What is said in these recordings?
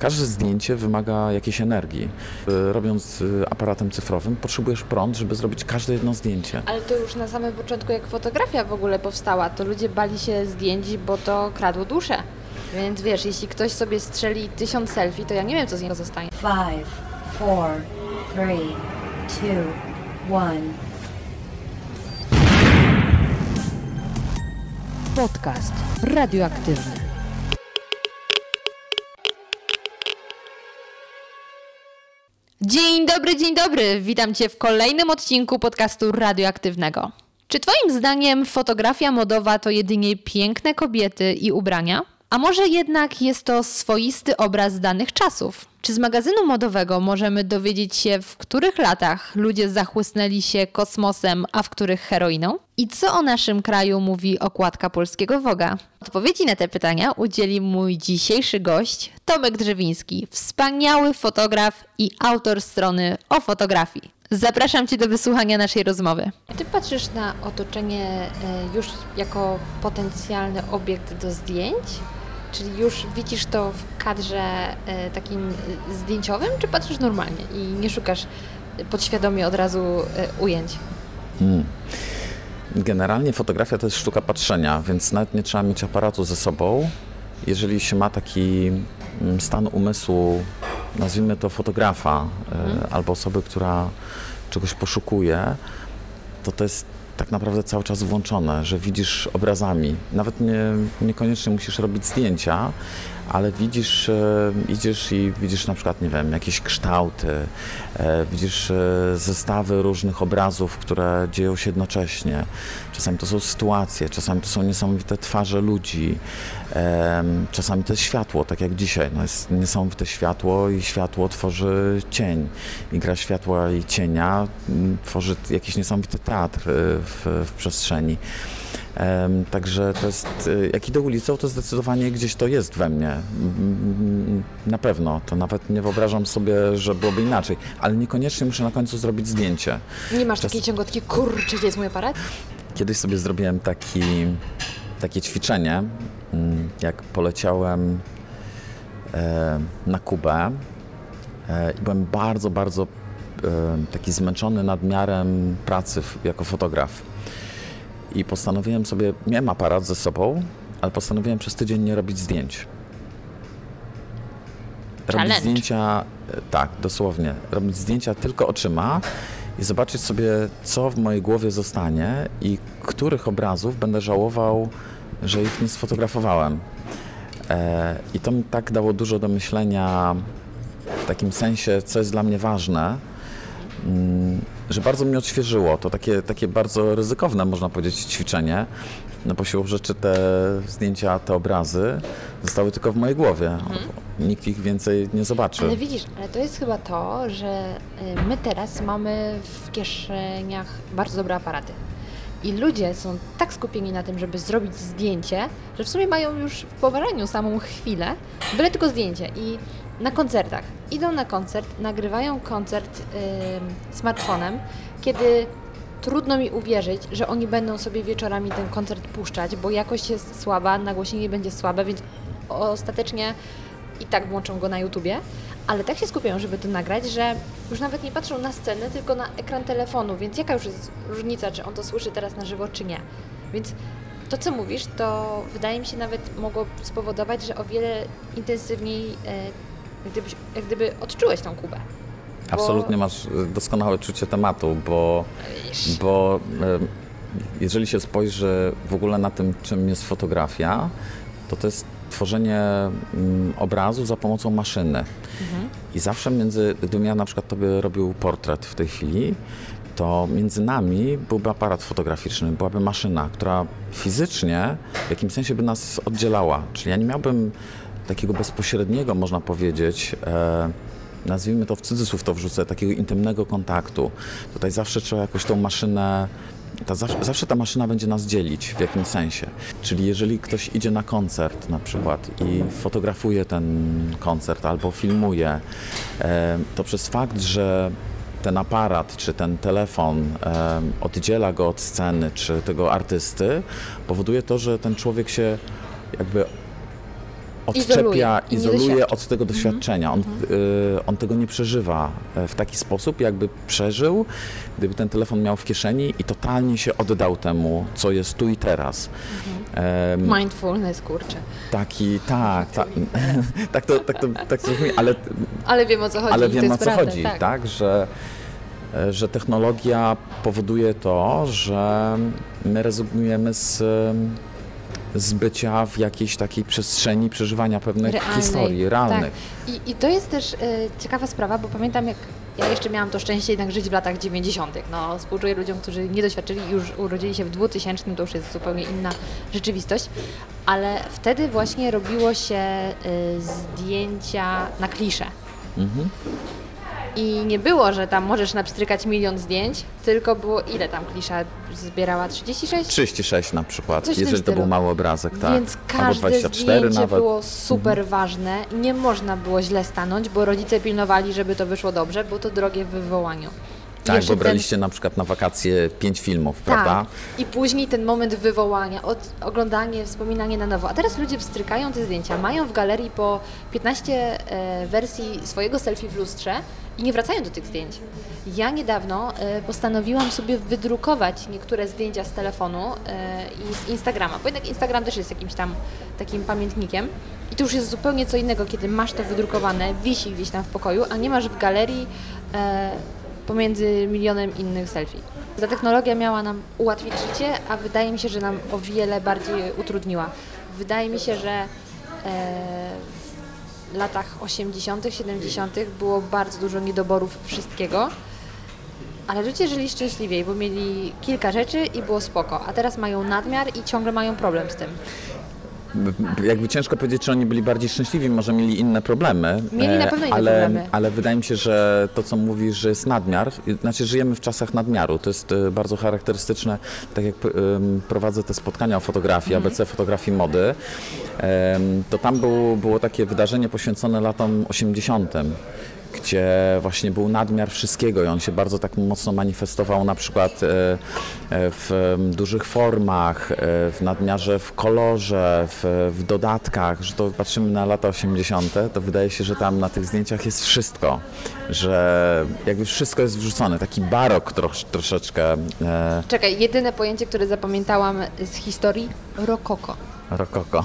Każde zdjęcie wymaga jakiejś energii. Y, Robiąc y, aparatem cyfrowym potrzebujesz prąd, żeby zrobić każde jedno zdjęcie. Ale to już na samym początku, jak fotografia w ogóle powstała, to ludzie bali się zdjęć, bo to kradło duszę. Więc wiesz, jeśli ktoś sobie strzeli tysiąc selfie, to ja nie wiem, co z niego zostanie. Five, four, three, two, one. Podcast radioaktywny. Dzień dobry, dzień dobry. Witam Cię w kolejnym odcinku podcastu radioaktywnego. Czy Twoim zdaniem fotografia modowa to jedynie piękne kobiety i ubrania? A może jednak jest to swoisty obraz danych czasów? Czy z magazynu modowego możemy dowiedzieć się, w których latach ludzie zachłysnęli się kosmosem, a w których heroiną? I co o naszym kraju mówi okładka polskiego Woga? Odpowiedzi na te pytania udzieli mój dzisiejszy gość, Tomek Drzewiński, wspaniały fotograf i autor strony o fotografii. Zapraszam Cię do wysłuchania naszej rozmowy. Ty patrzysz na otoczenie e, już jako potencjalny obiekt do zdjęć? Czyli już widzisz to w kadrze e, takim e, zdjęciowym, czy patrzysz normalnie i nie szukasz podświadomie od razu ujęć? Hmm. Generalnie fotografia to jest sztuka patrzenia, więc nawet nie trzeba mieć aparatu ze sobą. Jeżeli się ma taki mm, stan umysłu, nazwijmy to fotografa mhm. albo osoby, która czegoś poszukuje, to to jest tak naprawdę cały czas włączone, że widzisz obrazami. Nawet nie, niekoniecznie musisz robić zdjęcia, ale widzisz, e, idziesz i widzisz na przykład, nie wiem, jakieś kształty, e, widzisz e, zestawy różnych obrazów, które dzieją się jednocześnie. Czasami to są sytuacje, czasami to są niesamowite twarze ludzi, czasami to jest światło, tak jak dzisiaj. No jest niesamowite światło i światło tworzy cień. I gra światła i cienia m, tworzy jakiś niesamowity teatr e, w, w przestrzeni. Także to jest, y, jak idę ulicą, to zdecydowanie gdzieś to jest we mnie. Mm, na pewno. To nawet nie wyobrażam sobie, że byłoby inaczej. Ale niekoniecznie muszę na końcu zrobić zdjęcie. Nie masz Czas... takiej ciągotki, kurczę, gdzie jest mój aparat? Kiedyś sobie zrobiłem taki, takie ćwiczenie, mm, jak poleciałem e, na Kubę e, i byłem bardzo, bardzo e, taki zmęczony nadmiarem pracy jako fotograf. I postanowiłem sobie, miałem aparat ze sobą, ale postanowiłem przez tydzień nie robić zdjęć. Robić zdjęcia, tak, dosłownie, robić zdjęcia tylko oczyma i zobaczyć sobie, co w mojej głowie zostanie i których obrazów będę żałował, że ich nie sfotografowałem. E, I to mi tak dało dużo do myślenia w takim sensie, co jest dla mnie ważne. Mm, że bardzo mnie odświeżyło. To takie, takie bardzo ryzykowne, można powiedzieć, ćwiczenie. No bo siłą rzeczy te zdjęcia, te obrazy zostały tylko w mojej głowie. Mhm. Nikt ich więcej nie zobaczy. Ale widzisz, ale to jest chyba to, że y, my teraz mamy w kieszeniach bardzo dobre aparaty. I ludzie są tak skupieni na tym, żeby zrobić zdjęcie, że w sumie mają już w poważaniu samą chwilę, byle tylko zdjęcie. I na koncertach. Idą na koncert, nagrywają koncert yy, smartfonem, kiedy trudno mi uwierzyć, że oni będą sobie wieczorami ten koncert puszczać, bo jakość jest słaba, nagłośnienie będzie słabe, więc ostatecznie i tak włączą go na YouTubie, ale tak się skupiają, żeby to nagrać, że już nawet nie patrzą na scenę, tylko na ekran telefonu, więc jaka już jest różnica, czy on to słyszy teraz na żywo, czy nie. Więc to, co mówisz, to wydaje mi się nawet mogło spowodować, że o wiele intensywniej e, jak, gdybyś, jak gdyby odczułeś tą Kubę. Absolutnie masz e, doskonałe czucie tematu, bo, bo e, jeżeli się spojrzy w ogóle na tym, czym jest fotografia, to to jest tworzenie mm, obrazu za pomocą maszyny. Mhm. I zawsze między, gdybym ja na przykład tobie robił portret w tej chwili, to między nami byłby aparat fotograficzny, byłaby maszyna, która fizycznie w jakimś sensie by nas oddzielała. Czyli ja nie miałbym takiego bezpośredniego, można powiedzieć, e, nazwijmy to w cudzysłów to wrzucę, takiego intymnego kontaktu. Tutaj zawsze trzeba jakoś tą maszynę ta zawsze, zawsze, ta maszyna będzie nas dzielić w jakimś sensie. Czyli jeżeli ktoś idzie na koncert na przykład i fotografuje ten koncert albo filmuje, e, to przez fakt, że ten aparat czy ten telefon e, oddziela go od sceny czy tego artysty, powoduje to, że ten człowiek się jakby odczepia, Izoluje izoluje. Mhm. od tego doświadczenia. On, y, on tego nie przeżywa e, w taki sposób, jakby przeżył, gdyby ten telefon miał w kieszeni i totalnie się oddał temu, co jest tu i teraz. Mhm. Em, Mindfulness, kurczę. taki, tak, tak, tak, to, tak, to, tak to brzmi, ale Ale wiem o co chodzi. ale wiem o co prawda, chodzi, tak, Że, e, że technologia powoduje to, że my rezygnujemy z, z bycia w jakiejś takiej przestrzeni przeżywania pewnych Realnej, historii realnych. Tak. I, I to jest też e, ciekawa sprawa, bo pamiętam jak ja jeszcze miałam to szczęście jednak żyć w latach 90. No, współczuję ludziom, którzy nie doświadczyli, już urodzili się w 2000, to już jest zupełnie inna rzeczywistość, ale wtedy właśnie robiło się e, zdjęcia na klisze. Mhm. I nie było, że tam możesz napstrykać milion zdjęć, tylko było ile tam klisza zbierała? 36? 36 na przykład, Coś jeżeli to był mały obrazek, tak. Więc Albo każde 24 zdjęcie nawet. było super ważne. Nie można było źle stanąć, bo rodzice pilnowali, żeby to wyszło dobrze, bo to drogie w wywołaniu. Tak, jeszcze bo braliście na przykład na wakacje pięć filmów, prawda? Tak. I później ten moment wywołania, od, oglądanie, wspominanie na nowo. A teraz ludzie wstrykają te zdjęcia, mają w galerii po 15 e, wersji swojego selfie w lustrze i nie wracają do tych zdjęć. Ja niedawno e, postanowiłam sobie wydrukować niektóre zdjęcia z telefonu e, i z Instagrama, bo jednak Instagram też jest jakimś tam takim pamiętnikiem. I to już jest zupełnie co innego, kiedy masz to wydrukowane, wisi gdzieś tam w pokoju, a nie masz w galerii e, pomiędzy milionem innych selfie. Ta technologia miała nam ułatwić życie, a wydaje mi się, że nam o wiele bardziej utrudniła. Wydaje mi się, że e, w latach 80., 70. było bardzo dużo niedoborów wszystkiego, ale ludzie żyli szczęśliwiej, bo mieli kilka rzeczy i było spoko, a teraz mają nadmiar i ciągle mają problem z tym. Jakby ciężko powiedzieć, czy oni byli bardziej szczęśliwi, może mieli inne problemy. Mieli na e, pewno inne ale, problemy. Ale wydaje mi się, że to, co mówisz, że jest nadmiar, znaczy żyjemy w czasach nadmiaru. To jest e, bardzo charakterystyczne, tak jak em, prowadzę te spotkania o fotografii, Mhm. ABC fotografii mody, to tam był, było takie wydarzenie poświęcone latom 80 gdzie właśnie był nadmiar wszystkiego i on się bardzo tak mocno manifestował na przykład e, e, w dużych formach, e, w nadmiarze w kolorze, w, w dodatkach, że to patrzymy na lata 80., to wydaje się, że tam na tych zdjęciach jest wszystko, że jakby wszystko jest wrzucone, taki barok trosz, troszeczkę Czekaj, jedyne pojęcie, które zapamiętałam z historii, rokoko. Rokoko.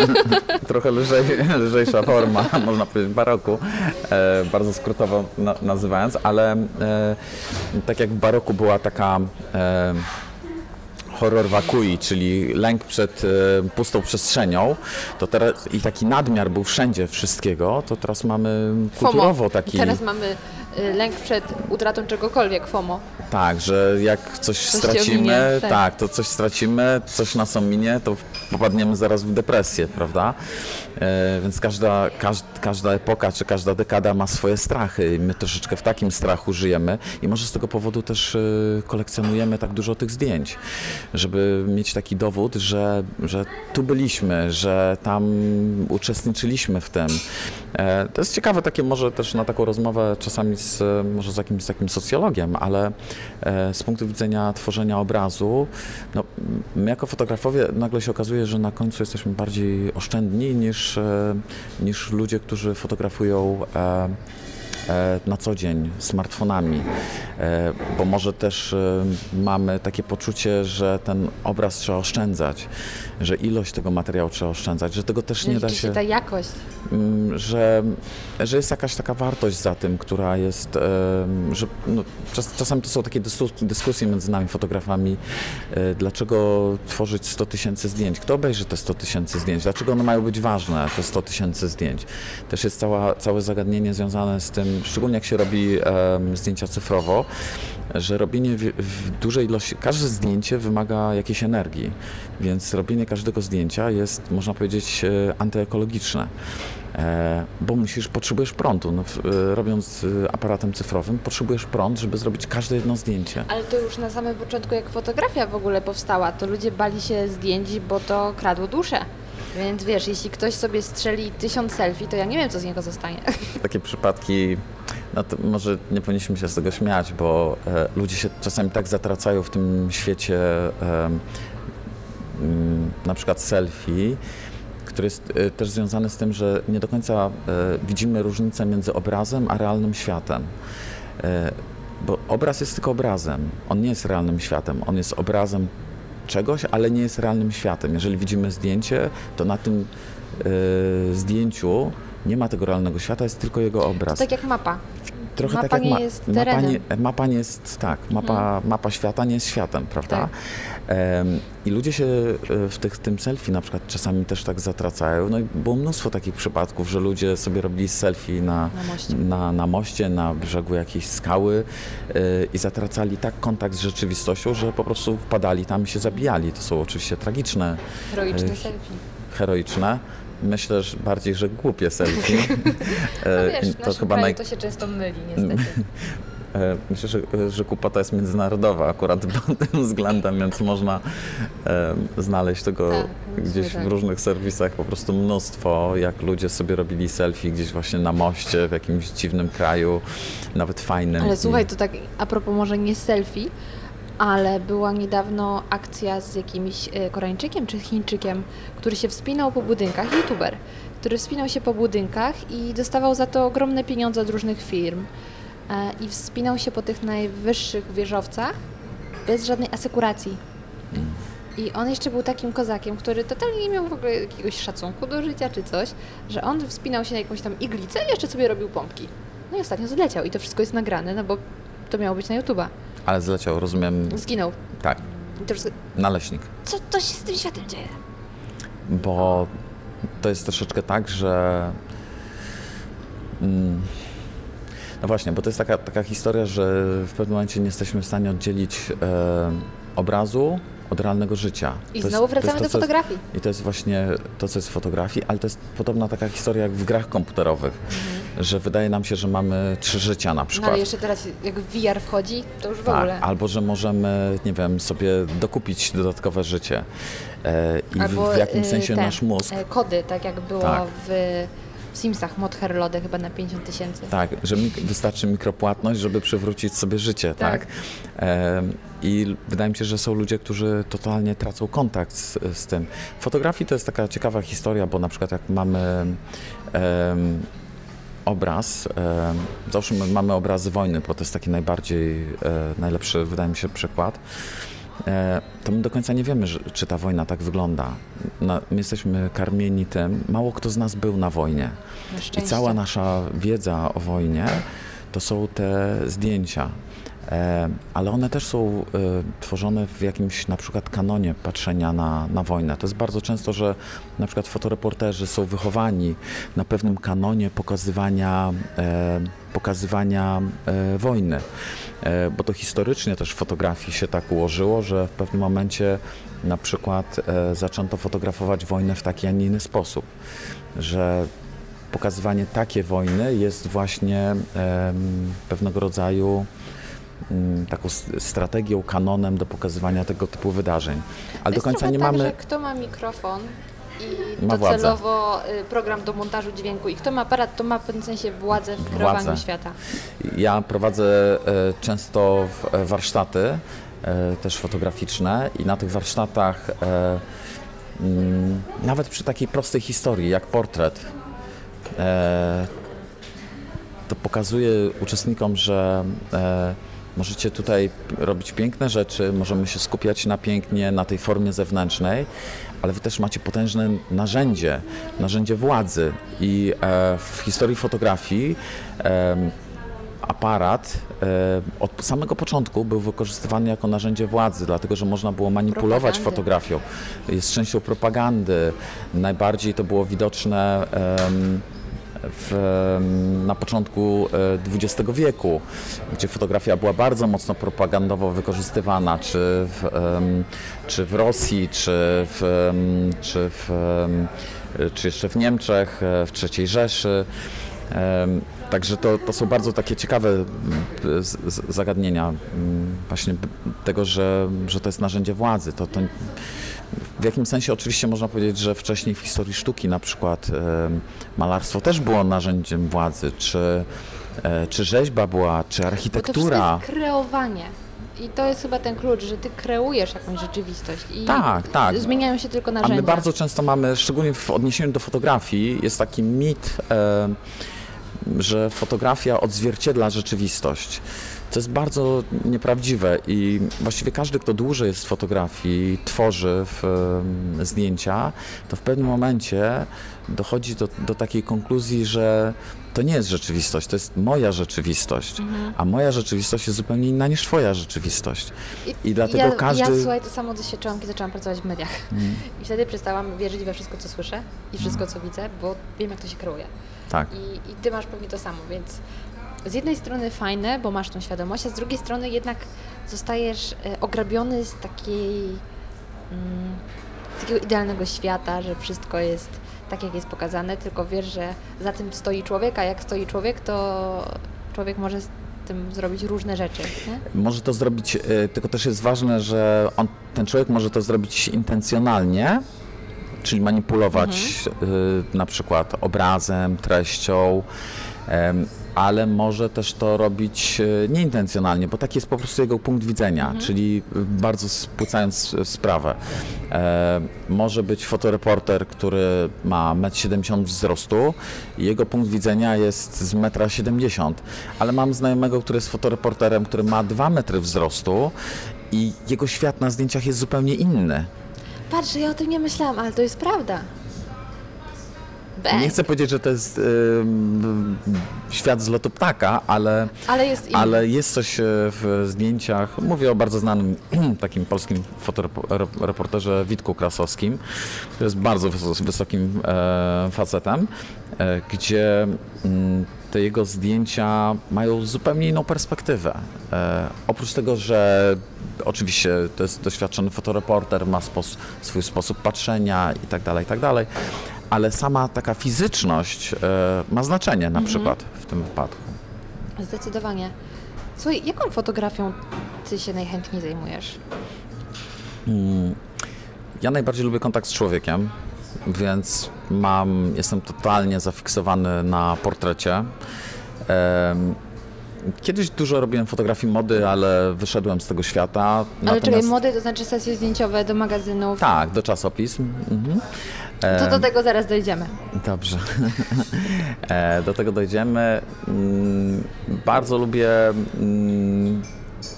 Trochę lżej, lżejsza forma, można powiedzieć, baroku, e, bardzo skrótowo na, nazywając, ale e, tak jak w baroku była taka e, horror wakui, czyli lęk przed e, pustą przestrzenią, to teraz i taki nadmiar był wszędzie wszystkiego, to teraz mamy kulturowo taki, Teraz mamy y, lęk przed utratą czegokolwiek, FOMO. tak, że jak coś, Coś ci stracimy, ominie, tak. tak. to coś stracimy, coś nas ominie, to popadniemy zaraz w depresję, prawda? E, więc każda, każd, każda epoka czy każda dekada ma swoje strachy i my troszeczkę w takim strachu żyjemy i może z tego powodu też e, kolekcjonujemy tak dużo tych zdjęć, żeby mieć taki dowód, że, że tu byliśmy, że tam uczestniczyliśmy w tym. E, to jest ciekawe takie może też na taką rozmowę czasami z, może z jakimś takim socjologiem, ale z punktu widzenia tworzenia obrazu, no, my jako fotografowie nagle się okazuje, że na końcu jesteśmy bardziej oszczędni niż, e, niż ludzie, którzy fotografują e, na co dzień smartfonami, e, bo może też e, mamy takie poczucie, że ten obraz trzeba oszczędzać, że ilość tego materiału trzeba oszczędzać, że tego też nie Liczy da się się ta jakość. Mm, że, że jest jakaś taka wartość za tym, która jest, że no, czas, czasami to są takie dyskus- dyskusje między nami, fotografami, e, dlaczego tworzyć 100 tysięcy zdjęć, kto obejrzy te 100 tysięcy zdjęć, dlaczego one mają być ważne, te 100 tysięcy zdjęć. Też jest cała, całe zagadnienie związane z tym, szczególnie jak się robi zdjęcia cyfrowo, że robienie w, w dużej ilości, każde zdjęcie wymaga jakiejś energii, więc robienie każdego zdjęcia jest, można powiedzieć, e, antyekologiczne. E, bo musisz, potrzebujesz prądu. No, e, robiąc aparatem cyfrowym, potrzebujesz prąd, żeby zrobić każde jedno zdjęcie. Ale to już na samym początku, jak fotografia w ogóle powstała, to ludzie bali się zdjęć, bo to kradło duszę. Więc wiesz, jeśli ktoś sobie strzeli tysiąc selfie, to ja nie wiem, co z niego zostanie. Takie przypadki, no może nie powinniśmy się z tego śmiać, bo e, ludzie się czasami tak zatracają w tym świecie e, mm, na przykład selfie, który jest e, też związany z tym, że nie do końca e, widzimy różnicę między obrazem a realnym światem. E, Bo obraz jest tylko obrazem, on nie jest realnym światem, on jest obrazem czegoś, ale nie jest realnym światem. Jeżeli widzimy zdjęcie, to na tym e, zdjęciu nie ma tego realnego świata, jest tylko jego obraz. Tak jak mapa. Trochę mapa tak jak ma, jest mapa, nie, mapa nie jest, tak, mapa, mapa świata nie jest światem, prawda? Tak. I ludzie się e, w tych, tym selfie na przykład czasami też tak zatracają. No i było mnóstwo takich przypadków, że ludzie sobie robili selfie na, Na moście. na, na moście, na brzegu jakiejś skały e, i zatracali tak kontakt z rzeczywistością, że po prostu wpadali tam i się zabijali. To są oczywiście tragiczne, Heroiczny E, selfie. heroiczne. Myślę, że bardziej, że głupie selfie. No wiesz, w naszym kraju to się często myli niestety. E, Myślę, że, że kupata jest międzynarodowa akurat pod tym względem, więc można e, znaleźć tego Tak, gdzieś w różnych serwisach po prostu mnóstwo, jak ludzie sobie robili selfie gdzieś właśnie na moście w jakimś dziwnym kraju, nawet fajnym. Ale słuchaj, to tak a propos może nie selfie, ale była niedawno akcja z jakimś e, Koreańczykiem czy Chińczykiem, który się wspinał po budynkach, youtuber, który wspinał się po budynkach i dostawał za to ogromne pieniądze od różnych firm. E, I wspinał się po tych najwyższych wieżowcach bez żadnej asekuracji. I on jeszcze był takim kozakiem, który totalnie nie miał w ogóle jakiegoś szacunku do życia czy coś, że on wspinał się na jakąś tam iglicę i jeszcze sobie robił pompki. No i ostatnio zleciał i to wszystko jest nagrane, no bo to miało być na YouTube'a. Ale zleciał, rozumiem, Zginął. tak, to naleśnik. Co to się z tym światem dzieje? bo to jest troszeczkę tak, że. Mm, no właśnie, bo to jest taka, taka historia, że w pewnym momencie nie jesteśmy w stanie oddzielić e, obrazu od realnego życia. I To jest- znowu to jest wracamy to, do co jest- fotografii. I to jest właśnie to, co jest w fotografii, ale to jest podobna taka historia jak w grach komputerowych, że wydaje nam się, że mamy trzy życia na Mhm. No przykład. ale jeszcze teraz jak VR wchodzi, to już w Tak, ogóle. albo że możemy, nie wiem, sobie dokupić dodatkowe życie. E, I w, Albo w jakimś y, sensie te, nasz mózg e, Kody, tak jak było Tak. w, w Simsach, mod Herlode chyba na 50 tysięcy. Tak, że mik- wystarczy mikropłatność, żeby przywrócić sobie życie, tak? Tak. Em, I wydaje mi się, że są ludzie, którzy totalnie tracą kontakt z, z tym. W fotografii to jest taka ciekawa historia, bo na przykład jak mamy em, obraz, em, załóżmy mamy obrazy wojny, bo to jest taki najbardziej, e, najlepszy, wydaje mi się, przykład. E, to my do końca nie wiemy, czy ta wojna tak wygląda. My jesteśmy karmieni tym, mało kto z nas był na wojnie. Na I cała nasza wiedza o wojnie to są te zdjęcia. E, ale one też są e, tworzone w jakimś na przykład kanonie patrzenia na, na wojnę. To jest bardzo często, że na przykład fotoreporterzy są wychowani na pewnym kanonie pokazywania, e, pokazywania wojny. Bo to historycznie też w fotografii się tak ułożyło, że w pewnym momencie na przykład zaczęto fotografować wojnę w taki, a nie inny sposób. Że pokazywanie takiej wojny jest właśnie pewnego rodzaju taką s- strategią, kanonem do pokazywania tego typu wydarzeń. Ale do końca nie tak, mamy. kto ma mikrofon i Ma władzę. docelowo y, program do montażu dźwięku i kto ma aparat, to ma w pewnym sensie władzę w Władzę. świata. Ja prowadzę e, często e, warsztaty, e, też fotograficzne, i na tych warsztatach, mm, nawet przy takiej prostej historii jak portret, to pokazuję uczestnikom, że możecie tutaj robić piękne rzeczy, możemy się skupiać na pięknie, na tej formie zewnętrznej, ale wy też macie potężne narzędzie, narzędzie władzy. I e, w historii fotografii em, aparat e, od samego początku był wykorzystywany jako narzędzie władzy, dlatego że można było manipulować Propagandy. fotografią. Jest częścią propagandy. Najbardziej to było widoczne w, na początku e, XX wieku, gdzie fotografia była bardzo mocno propagandowo wykorzystywana, czy w, czy w Rosji, czy w, czy, w, czy jeszcze w Niemczech, e, w III Rzeszy. Także to, to są bardzo takie ciekawe zagadnienia właśnie tego, że, że to jest narzędzie władzy. To, to w jakimś sensie oczywiście można powiedzieć, że wcześniej w historii sztuki na przykład malarstwo też było narzędziem władzy, czy, e, czy rzeźba była, czy Bo to architektura. jest kreowanie. I to jest chyba ten klucz, że ty kreujesz jakąś rzeczywistość. I Tak, tak. Zmieniają się tylko A narzędzia. my bardzo często mamy, szczególnie w odniesieniu do fotografii, jest taki mit, że fotografia odzwierciedla rzeczywistość. To jest bardzo nieprawdziwe i właściwie każdy, kto dłużej jest w fotografii, tworzy w, zdjęcia, to w pewnym momencie dochodzi do, do takiej konkluzji, że to nie jest rzeczywistość, to jest moja rzeczywistość, Mhm. a moja rzeczywistość jest zupełnie inna niż twoja rzeczywistość. I dlatego ja, każdy... Ja słuchaj, to samo doświadczyłam, kiedy zaczęłam pracować w mediach. Mm, I wtedy przestałam wierzyć we wszystko, co słyszę i wszystko, co widzę, bo wiem, jak to się kreuje. tak. I, I ty masz pewnie to samo, więc z jednej strony fajne, bo masz tą świadomość, a z drugiej strony jednak zostajesz e, ograbiony z takiej mm, z takiego idealnego świata, że wszystko jest tak, jak jest pokazane, tylko wiesz, że za tym stoi człowiek, a jak stoi człowiek, to człowiek może z tym zrobić różne rzeczy. Nie? Może to zrobić, y, tylko też jest ważne, że on, ten człowiek może to zrobić intencjonalnie, czyli manipulować y, na przykład obrazem, treścią, ale może też to robić y, nieintencjonalnie, bo taki jest po prostu jego punkt widzenia, czyli y, bardzo spłycając y, sprawę. E, może być fotoreporter, który ma 1,70 m wzrostu i jego punkt widzenia jest z 1,70 m, ale mam znajomego, który jest fotoreporterem, który ma 2 metry wzrostu i jego świat na zdjęciach jest zupełnie inny. Patrz, ja o tym nie myślałam, ale to jest prawda. Bang. Nie chcę powiedzieć, że to jest świat z lotu ptaka, ale, Ale jest inny. ale jest coś e, w zdjęciach. Mówię o bardzo znanym takim polskim fotoreporterze Witku Krasowskim, który jest bardzo wys- wysokim e, facetem, e, gdzie mm, te jego zdjęcia mają zupełnie inną perspektywę. E, oprócz tego, że oczywiście to jest doświadczony fotoreporter, ma spos- swój sposób patrzenia i tak ale sama taka fizyczność e, ma znaczenie na przykład w tym wypadku. Zdecydowanie. Słuchaj, jaką fotografią ty się najchętniej zajmujesz? Mm, Ja najbardziej lubię kontakt z człowiekiem, więc mam, jestem totalnie zafiksowany na portrecie. Kiedyś dużo robiłem fotografii mody, ale wyszedłem z tego świata. Ale Natomiast- czekaj, mody to znaczy sesje zdjęciowe do magazynów. Tak, do czasopism. Mhm. To do tego zaraz dojdziemy. Dobrze. E, Do tego dojdziemy. Mm, Bardzo lubię mm,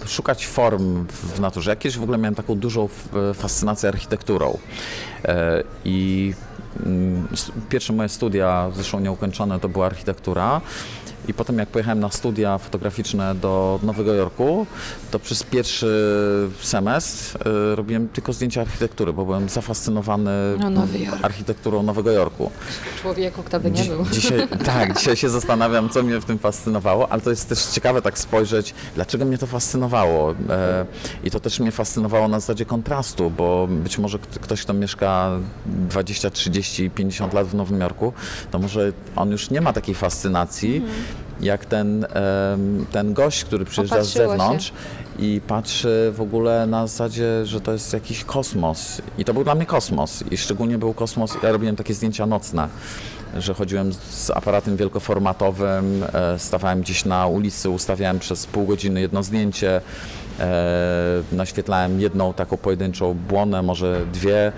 szukać form w naturze. Ja kiedyś w ogóle miałem taką dużą f- fascynację architekturą. E, I mm, pierwsze moje studia, zresztą nieukończone, to była architektura. I potem jak pojechałem na studia fotograficzne do Nowego Jorku, to przez pierwszy semestr e, robiłem tylko zdjęcia architektury, bo byłem zafascynowany No, Nowy Jork. architekturą Nowego Jorku. Człowieku, kto by nie Dzi- był. Dzisiaj, tak, dzisiaj się zastanawiam, co mnie w tym fascynowało, ale to jest też ciekawe tak spojrzeć, dlaczego mnie to fascynowało. E, I to też mnie fascynowało na zasadzie kontrastu, bo być może kt- ktoś, kto mieszka 20, 30, 50 lat w Nowym Jorku, to może on już nie ma takiej fascynacji, Mhm. Jak ten, ten gość, który przyjeżdża z Opatrzyło się. zewnątrz i patrzy w ogóle na zasadzie, że to jest jakiś kosmos. I to był dla mnie kosmos. I szczególnie był kosmos, ja robiłem takie zdjęcia nocne, że chodziłem z- z aparatem wielkoformatowym, e, stawałem gdzieś na ulicy, ustawiałem przez pół godziny jedno zdjęcie, naświetlałem jedną taką pojedynczą błonę, może dwie e,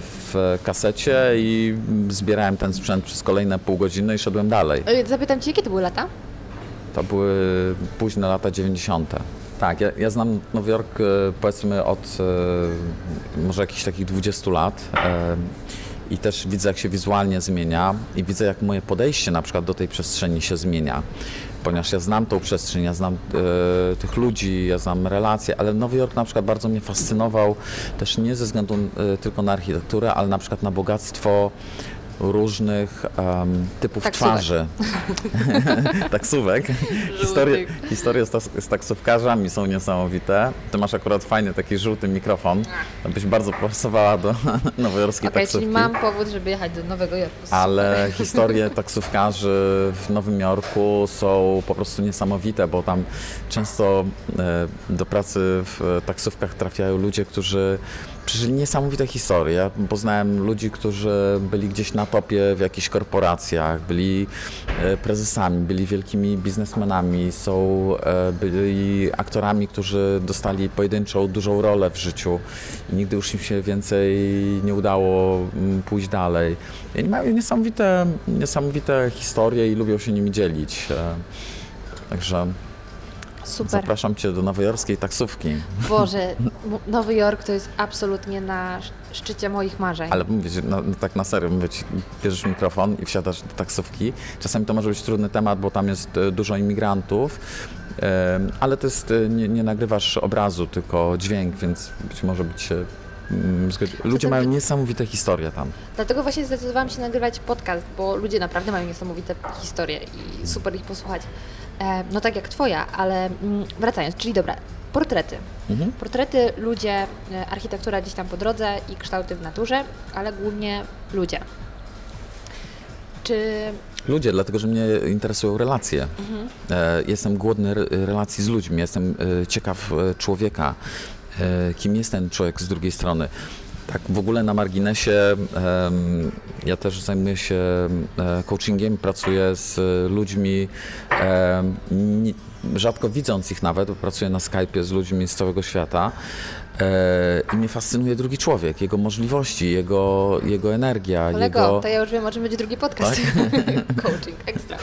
w kasecie i zbierałem ten sprzęt przez kolejne pół godziny i szedłem dalej. E, Zapytam cię, jakie to były lata? To były późne lata 90. Tak, ja, ja znam Nowy Jork e, powiedzmy od e, może jakichś takich 20 lat e, i też widzę jak się wizualnie zmienia i widzę jak moje podejście na przykład do tej przestrzeni się zmienia. Ponieważ ja znam tą przestrzeń, ja znam e, tych ludzi, ja znam relacje, ale Nowy Jork na przykład bardzo mnie fascynował też nie ze względu e, tylko na architekturę, ale na przykład na bogactwo różnych em, typów Taksówek. twarzy. Taksówek. Historie, historie z, z taksówkarzami są niesamowite. Ty masz akurat fajny taki żółty mikrofon. To byś bardzo pasowała do nowojorskiej Okej, taksówki. czyli mam powód, żeby jechać do Nowego Jorku. Ale historie taksówkarzy w Nowym Jorku są po prostu niesamowite, bo tam często e, do pracy w taksówkach trafiają ludzie, którzy przeżyli niesamowite historie. Poznałem ludzi, którzy byli gdzieś na topie w jakichś korporacjach, byli e, prezesami, byli wielkimi biznesmenami, są, e, byli aktorami, którzy dostali pojedynczą, dużą rolę w życiu i nigdy już im się więcej nie udało mm, pójść dalej. I mają niesamowite, niesamowite historie i lubią się nimi dzielić. E, Także Super. zapraszam Cię do nowojorskiej taksówki. Boże, Nowy Jork to jest absolutnie na sz- szczycie moich marzeń. Ale mówię ci, no, no, tak na serio, mówię ci, bierzesz mikrofon i wsiadasz do taksówki. Czasami to może być trudny temat, bo tam jest e, dużo imigrantów, ale to jest, e, nie, nie nagrywasz obrazu, tylko dźwięk, więc być może być się mm, zgodzi. Ludzie mają niesamowite historie tam. Dlatego właśnie zdecydowałam się nagrywać podcast, bo ludzie naprawdę mają niesamowite historie i super ich posłuchać. E, no tak jak twoja, ale mm, wracając, czyli dobra, portrety. Mhm. Portrety, ludzie, e, architektura gdzieś tam po drodze i kształty w naturze, ale głównie ludzie. Czy Ludzie, dlatego że mnie interesują relacje. E, jestem głodny re- relacji z ludźmi, jestem ciekaw człowieka, kim jest ten człowiek z drugiej strony. Tak w ogóle na marginesie ja też zajmuję się e, coachingiem, pracuję z ludźmi, rzadko widząc ich nawet, bo pracuję na Skype'ie z ludźmi z całego świata. E, I mnie fascynuje drugi człowiek, jego możliwości, jego, jego energia, kolego, jego... to ja już wiem, o czym będzie drugi podcast. Coaching, ekstra.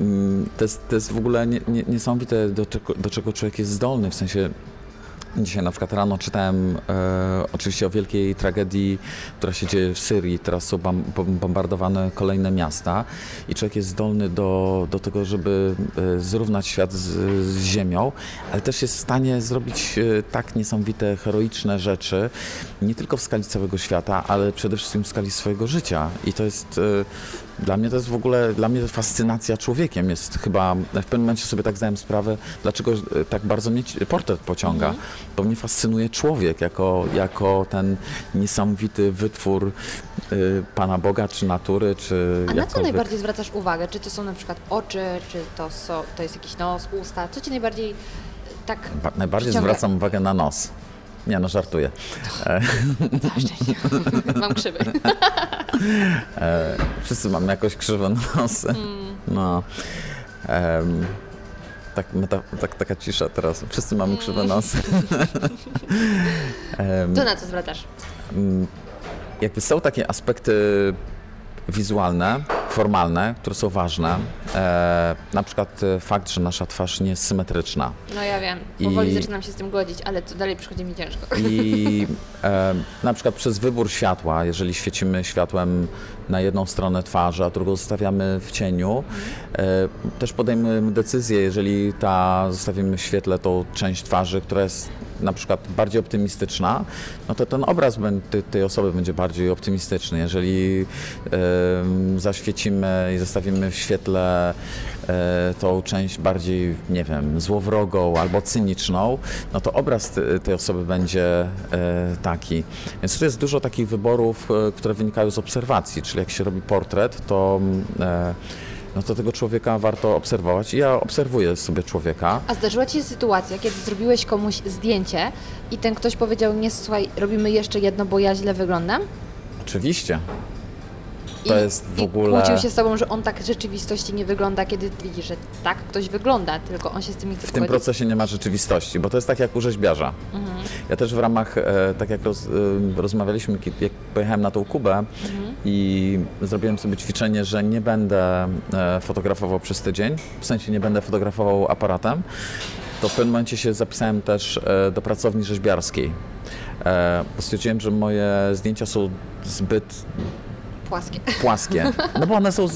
Mm, to, jest, to jest w ogóle nie, nie, niesamowite, do czego, do czego człowiek jest zdolny. W sensie, dzisiaj na przykład rano czytałem e, oczywiście o wielkiej tragedii, która się dzieje w Syrii. Teraz są bombardowane kolejne miasta i człowiek jest zdolny do, do tego, żeby e, zrównać świat z, z ziemią, ale też jest w stanie zrobić e, tak niesamowite, heroiczne rzeczy, nie tylko w skali całego świata, ale przede wszystkim w skali swojego życia. I to jest e, dla mnie to jest w ogóle, dla mnie fascynacja człowiekiem jest chyba, w pewnym momencie sobie tak zdałem sprawę, dlaczego e, tak bardzo mnie portret pociąga. Bo mnie fascynuje człowiek jako, jako ten niesamowity wytwór y, Pana Boga, czy natury, czy A na co najbardziej zwracasz uwagę? Czy to są na przykład oczy, czy to, są, to jest jakiś nos, usta? Co ci najbardziej e, tak Ba- najbardziej przyciąga? zwracam uwagę na nos. Nie no, żartuję. Całe szczęście. Mam krzywy. e, wszyscy mamy jakoś krzywe nosy. Mm. No. Tak, meta, tak, taka cisza teraz. Wszyscy mamy krzywe nosy. Em, To na co zwracasz? Mm, jakby są takie aspekty wizualne, formalne, które są ważne. E, na przykład e, fakt, że nasza twarz nie jest symetryczna. No ja wiem, powoli I- zaczynam się z tym godzić, ale to dalej przychodzi mi ciężko. I e, na przykład przez wybór światła, jeżeli świecimy światłem na jedną stronę twarzy, a drugą zostawiamy w cieniu, e, też podejmujemy decyzję, jeżeli ta zostawimy w świetle tą część twarzy, która jest na przykład bardziej optymistyczna, no to ten obraz tej- osoby będzie bardziej optymistyczny. Jeżeli zaświecimy i zostawimy w świetle e, tą część bardziej, nie wiem, złowrogą albo cyniczną, no to obraz te- tej osoby będzie e, taki. Więc tu jest dużo takich wyborów, e, które wynikają z obserwacji, czyli jak się robi portret, to no to tego człowieka warto obserwować. Ja obserwuję sobie człowieka. A zdarzyła Ci się sytuacja, kiedy zrobiłeś komuś zdjęcie i ten ktoś powiedział, nie słuchaj, robimy jeszcze jedno, bo ja źle wyglądam? Oczywiście. To I, jest w ogóle... kłócił się z Tobą, że on tak w rzeczywistości nie wygląda, kiedy widzi, że tak ktoś wygląda, tylko on się z tym nie W tym procesie nie ma rzeczywistości, bo to jest tak jak u rzeźbiarza. Ja też w ramach, e, tak jak roz, e, rozmawialiśmy, jak pojechałem na tą Kubę i zrobiłem sobie ćwiczenie, że nie będę e, fotografował przez tydzień, w sensie nie będę fotografował aparatem, to w pewnym momencie się zapisałem też do pracowni rzeźbiarskiej. Stwierdziłem, że moje zdjęcia są zbyt Płaskie. płaskie. No bo one są y,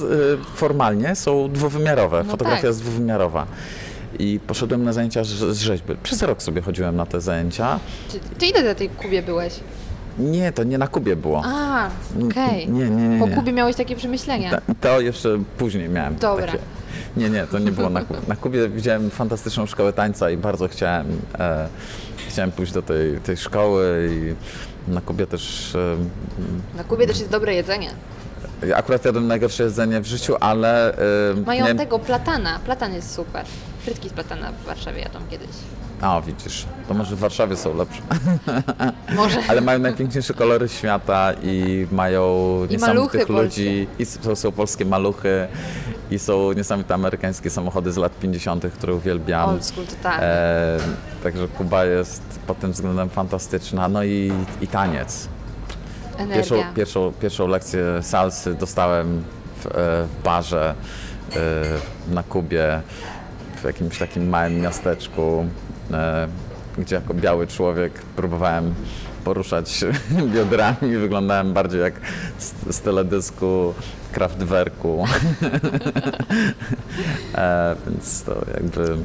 formalnie, są dwuwymiarowe. No Fotografia tak. jest dwuwymiarowa. I poszedłem na zajęcia z, rzeźby. Przez rok sobie chodziłem na te zajęcia. Czy, ty ile na tej Kubie byłeś? Nie, to nie na Kubie było. A, okej. Nie, nie, nie. Po. Kubie miałeś takie przemyślenia. Ta, to jeszcze później miałem. Dobra. Takie. Nie, nie, to nie było na Kubie. Na Kubie widziałem fantastyczną szkołę tańca i bardzo chciałem, e, chciałem pójść do tej, tej szkoły i na Kubie też e, Na Kubie też jest dobre jedzenie. akurat jadłem najgorsze jedzenie w życiu, ale e, Mają miałem- tego platana. Platan jest super. Frytki z platana w Warszawie jadą kiedyś. A, widzisz, to może w Warszawie są lepsze. Może. Ale mają najpiękniejsze kolory świata i mają maluchy niesamowitych ludzi. I są, są polskie maluchy i są niesamowite amerykańskie samochody z lat 50., które uwielbiam. Old school, totalnie. E, także Kuba jest pod tym względem fantastyczna. No i, i taniec. Pierwszą, Energia. pierwszą, pierwszą lekcję salsy dostałem w, e, w barze e, na Kubie, w jakimś takim małym miasteczku, e, gdzie jako biały człowiek próbowałem poruszać biodrami, wyglądałem bardziej jak z, z teledysku Kraftwerku. e, więc to jakby...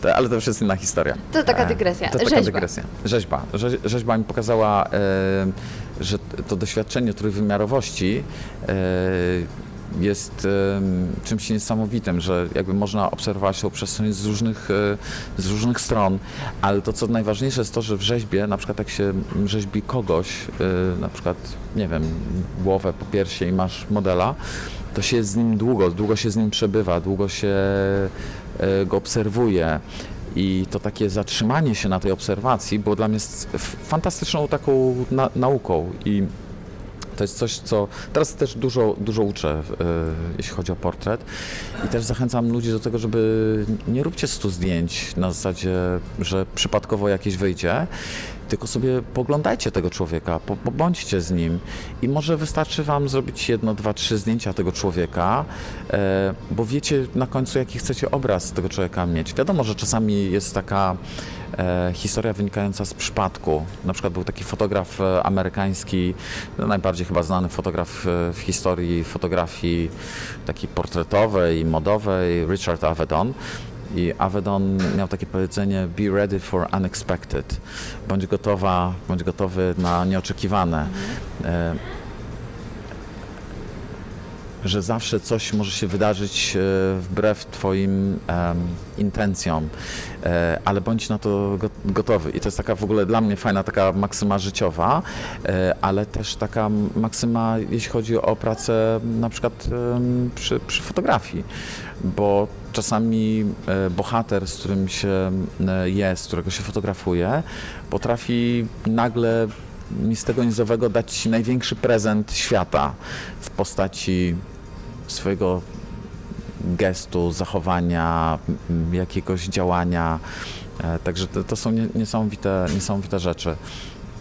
To, ale to już jest inna historia. To taka E, dygresja. To taka Rzeźba. dygresja. Rzeźba. Rze- Rzeźba mi pokazała, e, że to doświadczenie trójwymiarowości e, jest czymś niesamowitym, że jakby można obserwować tą przestrzeń z różnych, e, z różnych stron, ale to co najważniejsze jest to, że w rzeźbie, na przykład jak się rzeźbi kogoś, e, na przykład, nie wiem, głowę po piersi i masz modela, to się z nim długo, długo się z nim przebywa, długo się e, go obserwuje. I to takie zatrzymanie się na tej obserwacji było dla mnie fantastyczną taką na, nauką. I to jest coś, co teraz też dużo, dużo uczę, e, jeśli chodzi o portret. I też zachęcam ludzi do tego, żeby nie róbcie stu zdjęć na zasadzie, że przypadkowo jakieś wyjdzie, tylko sobie poglądajcie tego człowieka, po, pobądźcie z nim i może wystarczy wam zrobić jedno, dwa, trzy zdjęcia tego człowieka, e, bo wiecie na końcu, jaki chcecie obraz tego człowieka mieć. Wiadomo, że czasami jest taka e, historia wynikająca z przypadku. Na przykład był taki fotograf e, amerykański, no, najbardziej chyba znany fotograf w historii fotografii takiej portretowej modowej, Richard Avedon. I Avedon miał takie powiedzenie be ready for unexpected. Bądź gotowa, bądź gotowy na nieoczekiwane. E, że zawsze coś może się wydarzyć e, wbrew Twoim intencjom, e, ale bądź na to go- gotowy. I to jest taka w ogóle dla mnie fajna taka maksyma życiowa, ale też taka maksyma, jeśli chodzi o pracę na przykład przy, przy fotografii, bo czasami e, bohater, z którym się e, jest, którego się fotografuje, potrafi nagle z tego nizowego dać Ci największy prezent świata w postaci swojego gestu, zachowania, jakiegoś działania. E, Także to, to są nie, niesamowite, niesamowite rzeczy.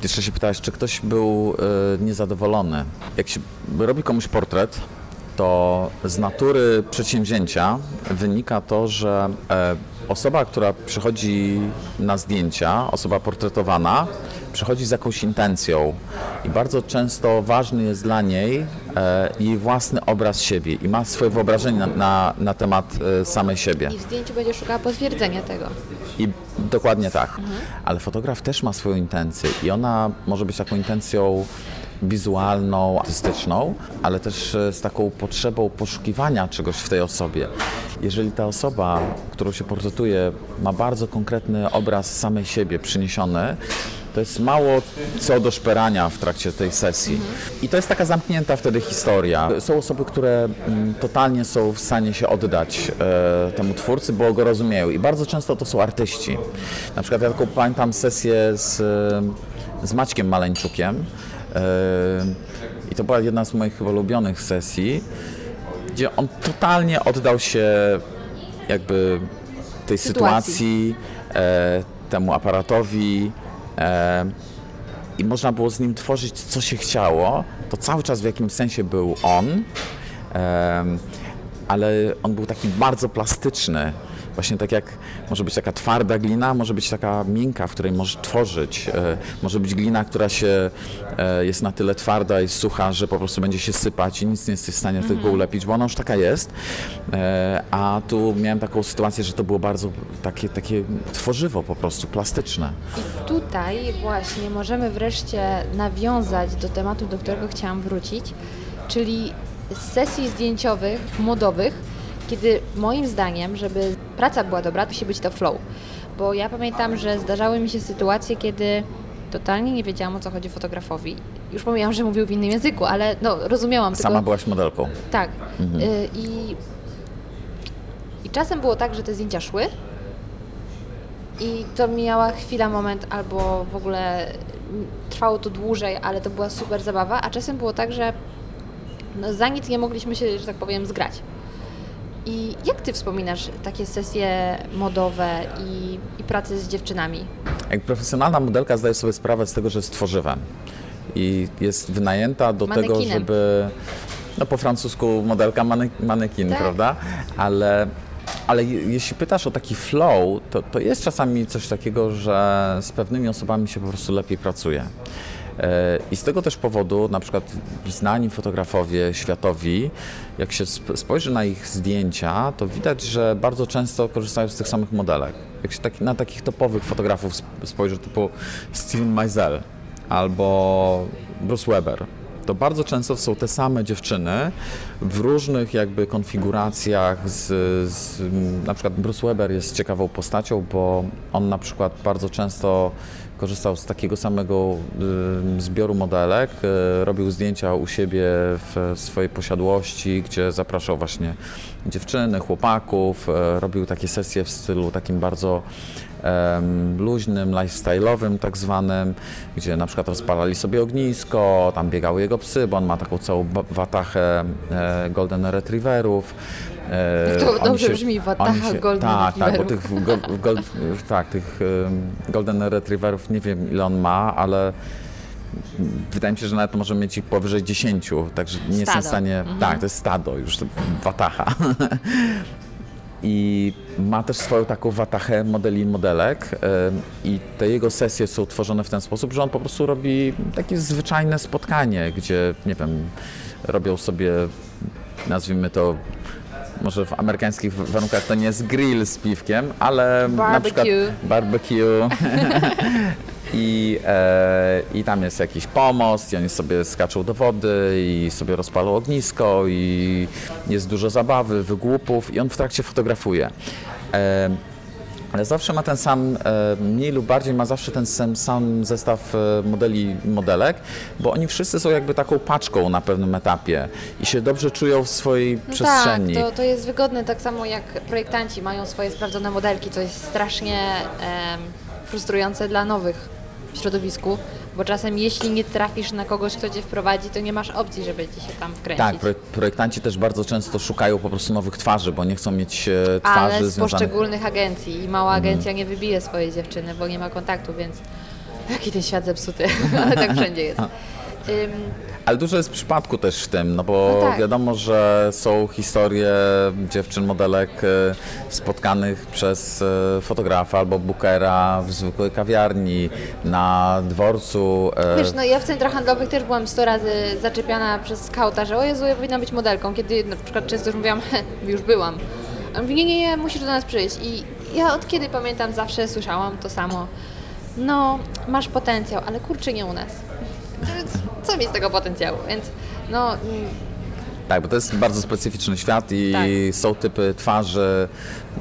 Jeszcze się pytałeś, czy ktoś był niezadowolony. Jak się robi komuś portret, to z natury przedsięwzięcia wynika to, że e, osoba, która przychodzi na zdjęcia, osoba portretowana, przychodzi z jakąś intencją i bardzo często ważny jest dla niej e, jej własny obraz siebie i ma swoje wyobrażenie na, na, na temat e, samej siebie. I w zdjęciu będzie szukała potwierdzenia tego. I dokładnie tak. Ale fotograf też ma swoją intencję i ona może być taką intencją wizualną, artystyczną, ale też e, z taką potrzebą poszukiwania czegoś w tej osobie. Jeżeli ta osoba, którą się portretuje, ma bardzo konkretny obraz samej siebie przyniesiony, to jest mało co do szperania w trakcie tej sesji. I to jest taka zamknięta wtedy historia. Są osoby, które mm, totalnie są w stanie się oddać e, temu twórcy, bo go rozumieją. I bardzo często to są artyści. Na przykład ja taką pamiętam sesję z, e, z Maćkiem Maleńczukiem. I to była jedna z moich chyba ulubionych sesji, gdzie on totalnie oddał się jakby tej Sytuacji. e, temu aparatowi e, i można było z nim tworzyć co się chciało. To cały czas w jakimś sensie był on, ale on był taki bardzo plastyczny. Właśnie tak jak może być taka twarda glina, może być taka miękka, w której możesz tworzyć. E, może być glina, która się e, jest na tyle twarda i sucha, że po prostu będzie się sypać i nic nie jesteś w stanie tego ulepić, bo ona już taka jest. E, a tu miałem taką sytuację, że to było bardzo takie, takie tworzywo po prostu, plastyczne. Tutaj właśnie możemy wreszcie nawiązać do tematu, do którego chciałam wrócić, czyli z sesji zdjęciowych, modowych, kiedy moim zdaniem, żeby praca była dobra, to musi być to flow. Bo ja pamiętam, że zdarzały mi się sytuacje, kiedy totalnie nie wiedziałam o co chodzi fotografowi. Już pomijam, że mówił w innym języku, ale no rozumiałam Sama tylko... byłaś modelką. Tak. Y, I, I czasem było tak, że te zdjęcia szły, I to mijała chwila, moment, albo w ogóle trwało to dłużej, ale to była super zabawa, a czasem było tak, że no, za nic nie mogliśmy się, że tak powiem, zgrać. I jak ty wspominasz takie sesje modowe i, i pracę z dziewczynami? Jak profesjonalna modelka zdaje sobie sprawę z tego, że jest tworzywem i jest wynajęta do tego, Manekinem. żeby, no po francusku modelka mane, manekin, Tak. prawda? Ale, ale je- jeśli pytasz o taki flow, to, to jest czasami coś takiego, że z pewnymi osobami się po prostu lepiej pracuje. I z tego też powodu, na przykład znani fotografowie światowi, jak się sp- spojrzy na ich zdjęcia, to widać, że bardzo często korzystają z tych samych modelek. Jak się taki, na takich topowych fotografów sp- spojrzy, typu Steven Meisel albo Bruce Weber, to bardzo często są te same dziewczyny w różnych jakby konfiguracjach. Z, z, na przykład Bruce Weber jest ciekawą postacią, bo on na przykład bardzo często korzystał z takiego samego zbioru modelek, y, robił zdjęcia u siebie w swojej posiadłości, gdzie zapraszał właśnie dziewczyny, chłopaków, y, robił takie sesje w stylu takim bardzo luźnym, lifestyle'owym tak zwanym, gdzie na przykład rozpalali sobie ognisko, tam biegały jego psy, bo on ma taką całą watachę e, golden retrieverów. E, Jak to oni dobrze brzmi, watacha golden tak, Tak, bo tych, go, gol, tak, tych golden retrieverów nie wiem ile on ma, ale wydaje mi się, że nawet może mieć ich powyżej 10, także nie jestem w Stado. stanie... Tak, to jest stado, już to watacha. I ma też swoją taką watachę modeli i modelek i te jego sesje są tworzone w ten sposób, że on po prostu robi takie zwyczajne spotkanie, gdzie, nie wiem, robią sobie, nazwijmy to, może w amerykańskich warunkach to nie jest grill z piwkiem, ale na przykład Barbecue. barbecue i, e, i tam jest jakiś pomost i oni sobie skaczą do wody i sobie rozpalą ognisko i jest dużo zabawy, wygłupów i on w trakcie fotografuje. E, ale zawsze ma ten sam, e, mniej lub bardziej ma zawsze ten sam, sam zestaw e, modeli modelek, bo oni wszyscy są jakby taką paczką na pewnym etapie i się dobrze czują w swojej No przestrzeni. Tak, to, to jest wygodne, tak samo jak projektanci mają swoje sprawdzone modelki, co jest strasznie frustrujące dla nowych w środowisku, bo czasem jeśli nie trafisz na kogoś, kto cię wprowadzi, to nie masz opcji, żeby ci się tam wkręcić. Tak, projek- projektanci też bardzo często szukają po prostu nowych twarzy, bo nie chcą mieć e, twarzy Ale z związanych... Mhm. poszczególnych agencji i mała agencja nie wybije swojej dziewczyny, bo nie ma kontaktu, więc jaki ten świat zepsuty, ale tak wszędzie jest. Ale dużo jest przypadku też w tym, no bo No tak. wiadomo, że są historie dziewczyn, modelek e, spotkanych przez e, fotografa albo bookera w zwykłej kawiarni, na dworcu. e, Wiesz, no ja w centrach handlowych też byłam 100 razy zaczepiana przez skauta, że o Jezu, ja powinna być modelką, kiedy na przykład często już mówiłam, "He, już byłam. A on mówi, nie, nie, nie, musisz do nas przyjść. I ja od kiedy pamiętam zawsze słyszałam to samo. No, masz potencjał, ale kurczę nie u nas. Co mi z tego potencjału? Więc no, mm, Tak, bo to jest bardzo specyficzny świat i Tak. są typy twarzy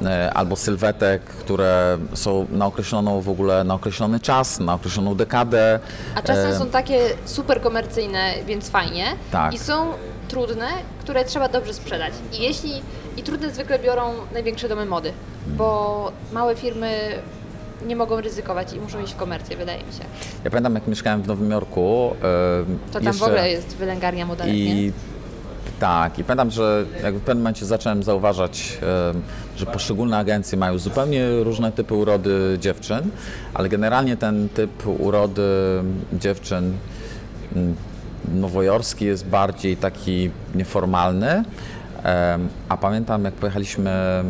e, albo sylwetek, które są na określoną w ogóle, na określony czas, na określoną dekadę. a czasem E, są takie super komercyjne, więc fajnie. Tak. I są trudne, które trzeba dobrze sprzedać. I jeśli i trudne zwykle biorą największe domy mody, bo małe firmy nie mogą ryzykować i muszą iść w komercję, wydaje mi się. Ja pamiętam, jak mieszkałem w Nowym Jorku. e, To tam jeszcze... w ogóle jest wylęgarnia modelek, nie? I tak, i pamiętam, że jak w pewnym momencie zacząłem zauważać, że poszczególne agencje mają zupełnie różne typy urody dziewczyn, ale generalnie ten typ urody dziewczyn nowojorski jest bardziej taki nieformalny. A pamiętam, jak pojechaliśmy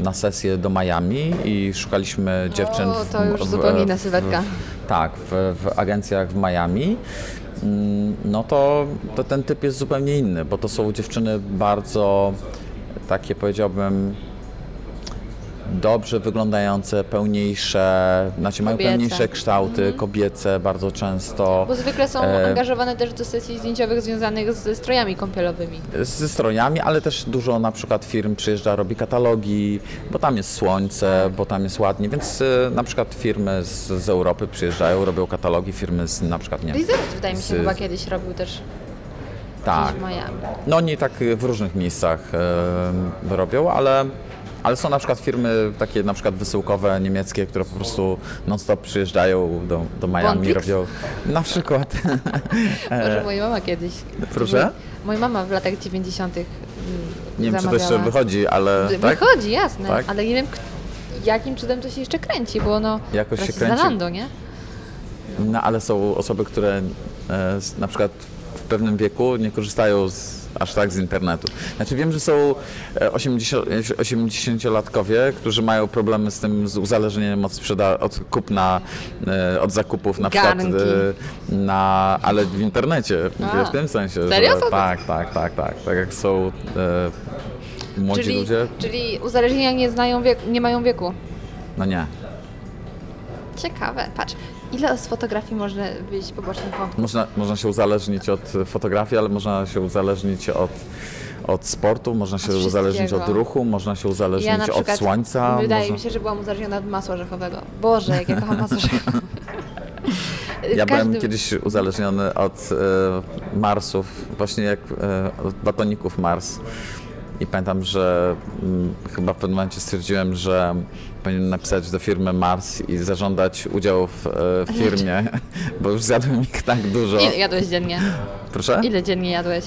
na sesję do Miami i szukaliśmy dziewczyn. O, to już zupełnie inna sylwetka. tak, w, w agencjach w Miami, mm, no to, to ten typ jest zupełnie inny, bo to są dziewczyny bardzo takie powiedziałbym dobrze wyglądające, pełniejsze, znaczy mają Kobiece. pełniejsze kształty, kobiece bardzo często. Bo zwykle są E, angażowane też do sesji zdjęciowych związanych ze strojami kąpielowymi. ze strojami, ale też dużo na przykład firm przyjeżdża, robi katalogi, bo tam jest słońce, bo tam jest ładnie, więc y, na przykład firmy z, z Europy przyjeżdżają, robią katalogi, firmy z na przykład nie wiem, Blizzard wydaje mi się z- chyba kiedyś robił też tak, no nie tak w różnych miejscach e, robią, ale, ale są na przykład firmy takie na przykład wysyłkowe niemieckie, które po prostu non-stop przyjeżdżają do, do Miami, robią na przykład. Może moja mama kiedyś. Proszę? Moja mama w latach 90. mm, Nie wiem, czy to jeszcze wychodzi, ale tak? Wychodzi, jasne, Tak? ale nie wiem, jakim cudem to się jeszcze kręci, bo no Jakoś się kręci. Zalando, nie? No ale są osoby, które e, na przykład w pewnym wieku nie korzystają z, aż tak z internetu. Znaczy wiem, że są e, 80, 80-latkowie, którzy mają problemy z tym, z uzależnieniem od, sprzeda- od kupna, e, od zakupów na przykład, Garnki. e, na, ale w internecie, A. w tym sensie. Serio? Że, tak, tak, tak, tak. Tak jak są e, młodzi Czyli, ludzie, czyli uzależnienia nie znają wieku, nie mają wieku. no nie. Ciekawe, patrz, ile z fotografii można wyjść po bocznym wątku? Można, można się uzależnić od fotografii, ale można się uzależnić od, od sportu, można się wszystkiego. uzależnić od ruchu, można się uzależnić Ja od słońca. wydaje można... mi się, że byłam uzależniona od masła orzechowego. Boże, jak ja kocham masło orzechowe. Ja byłem kiedyś uzależniony od e, Marsów, właśnie jak e, od batoników Mars. I pamiętam, że mm, chyba w pewnym momencie stwierdziłem, że powinienem napisać do firmy Mars i zażądać udziału w, e, w firmie, bo już zjadłem ich tak dużo. Ile jadłeś dziennie? Proszę? Ile dziennie jadłeś?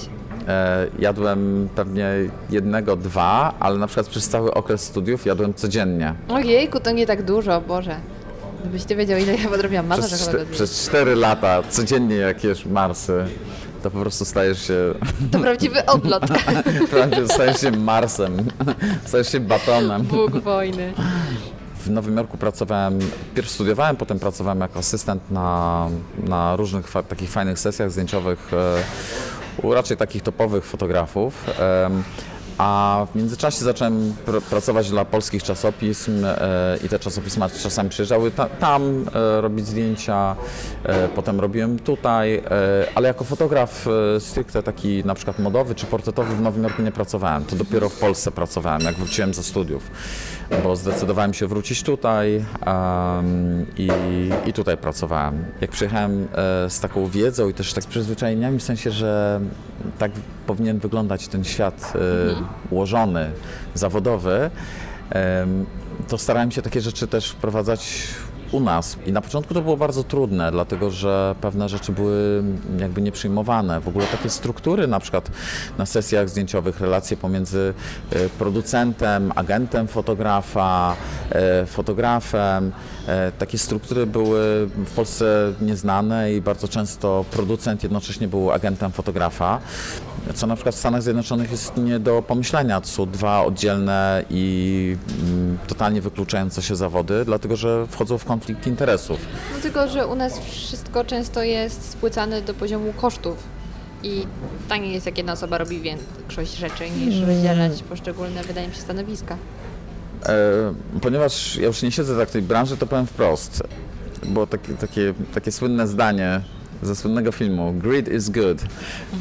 E, jadłem pewnie jednego, dwa, ale na przykład przez cały okres studiów jadłem codziennie. Ojejku, to nie tak dużo, Boże. Gdybyś ty wiedział, ile ja podrobiłam masła Przez, orzechowego. czte, przez cztery lata codziennie jak jesz Marsy, to po prostu stajesz się, To prawdziwy odlot. prawie stajesz się Marsem, stajesz się batonem. Bóg wojny. W Nowym Jorku pracowałem, pierw studiowałem, potem pracowałem jako asystent na, na różnych fa- takich fajnych sesjach zdjęciowych e, u raczej takich topowych fotografów. A w międzyczasie zacząłem pr- pracować dla polskich czasopism e, i te czasopisma czasami przyjeżdżały ta, tam e, robić zdjęcia, e, potem robiłem tutaj, e, ale jako fotograf e, stricte taki na przykład modowy czy portretowy w Nowym Jorku nie pracowałem. To dopiero w Polsce pracowałem, jak wróciłem ze studiów, bo zdecydowałem się wrócić tutaj em, i, i tutaj pracowałem. Jak przyjechałem e, z taką wiedzą i też tak z przyzwyczajeniami, w sensie, że tak powinien wyglądać ten świat e, ułożony, zawodowy, em, to starałem się takie rzeczy też wprowadzać u nas. I na początku to było bardzo trudne, dlatego że pewne rzeczy były jakby nieprzyjmowane. W ogóle takie struktury, na przykład na sesjach zdjęciowych, relacje pomiędzy e, producentem, agentem fotografa, e, fotografem. E, Takie struktury były w Polsce nieznane i bardzo często producent jednocześnie był agentem fotografa, co na przykład w Stanach Zjednoczonych jest nie do pomyślenia. To są dwa oddzielne i mm, totalnie wykluczające się zawody, dlatego że wchodzą w konflikt interesów. No tylko, że u nas wszystko często jest spłycane do poziomu kosztów. I taniej jest, jak jedna osoba robi większość rzeczy, niż rozdzielać poszczególne, wydaje mi się, stanowiska. E, ponieważ ja już nie siedzę tak w tej branży, to powiem wprost. Było takie, takie, takie słynne zdanie ze słynnego filmu Greed is good,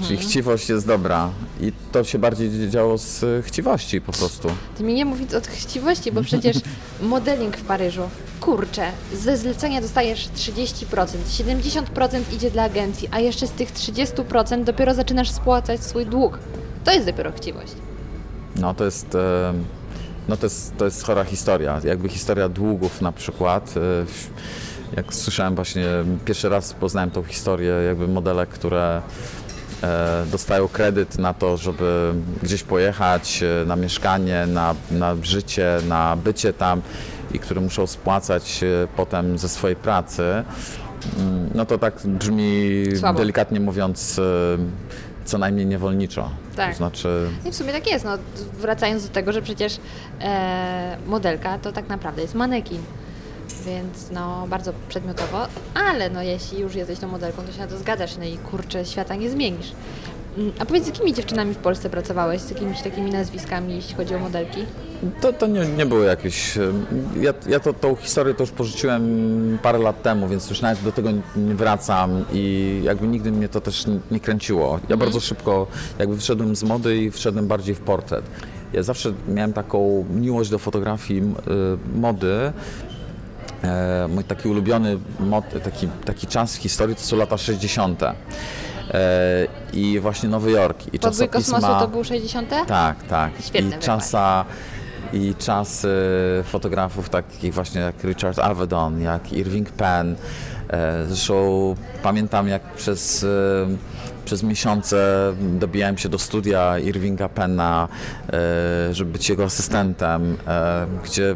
czyli chciwość jest dobra. I to się bardziej działo z chciwości po prostu. Ty mi nie mówić od chciwości, bo przecież modeling w Paryżu, kurczę, ze zlecenia dostajesz 30%, 70% idzie dla agencji, a jeszcze z tych 30% dopiero zaczynasz spłacać swój dług. To jest dopiero chciwość. No to jest, e, no to jest, to jest chora historia. Jakby historia długów na przykład. w- Jak słyszałem właśnie, pierwszy raz poznałem tą historię jakby modelek, które e, dostają kredyt na to, żeby gdzieś pojechać, e, na mieszkanie, na, na życie, na bycie tam i które muszą spłacać e, potem ze swojej pracy. Mm, No to tak brzmi Słabo. delikatnie mówiąc co najmniej niewolniczo. Tak. To znaczy I w sumie tak jest, no wracając do tego, że przecież e, modelka to tak naprawdę jest manekin. Więc no bardzo przedmiotowo, ale no jeśli już jesteś tą modelką, to się na to zgadzasz, no i kurczę, świata nie zmienisz. Mm, A powiedz, z jakimi dziewczynami w Polsce pracowałeś, z jakimiś takimi nazwiskami, jeśli chodzi o modelki? To, to nie, nie było jakieś. Ja, ja to, tą historię to już porzuciłem parę lat temu, więc już nawet do tego nie wracam i jakby nigdy mnie to też nie- kręciło. Ja bardzo szybko jakby wyszedłem z mody i wszedłem bardziej w portret. Ja zawsze miałem taką miłość do fotografii y, mody. E, mój taki ulubiony mod, taki, taki czas w historii to są lata 60. E, I właśnie Nowy Jork i Podbój czasopisma. kosmosu to był 60? Tak, tak. Świetny I czasa i czasy fotografów takich właśnie jak Richard Avedon, jak Irving Penn. E, Zresztą pamiętam jak przez, e, przez miesiące dobijałem się do studia Irvinga Penna, e, żeby być jego asystentem, e, gdzie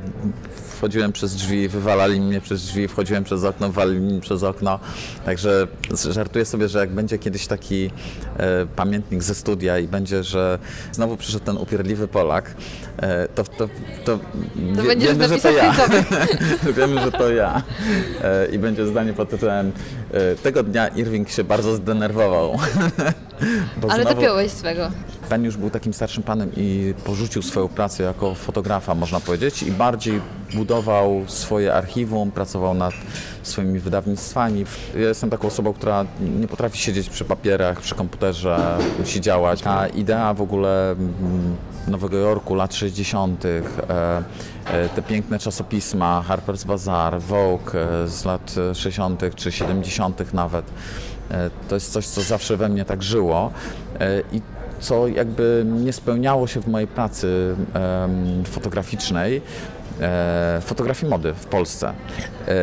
wchodziłem przez drzwi, wywalali mnie przez drzwi, wchodziłem przez okno, wywalali mnie przez okno. Także żartuję sobie, że jak będzie kiedyś taki e, pamiętnik ze studia i będzie, że znowu przyszedł ten upierdliwy Polak, e, to, to, to, wie, będziesz wiemy, że to ja. wiemy, że to ja. E, I będzie zdanie pod tytułem e, Tego dnia Irving się bardzo zdenerwował. Bo Ale znowu- dopiąłeś swego. Pan już był takim starszym panem i porzucił swoją pracę jako fotografa, można powiedzieć, i bardziej budował swoje archiwum, pracował nad swoimi wydawnictwami. Ja jestem taką osobą, która nie potrafi siedzieć przy papierach, przy komputerze, musi działać. Ta idea w ogóle mm, Nowego Jorku, lat 60., e, e, te piękne czasopisma, Harper's Bazaar, Vogue e, z lat e, 60. czy 70. nawet, to jest coś, co zawsze we mnie tak żyło i co jakby nie spełniało się w mojej pracy fotograficznej, e, fotografii mody w Polsce. E,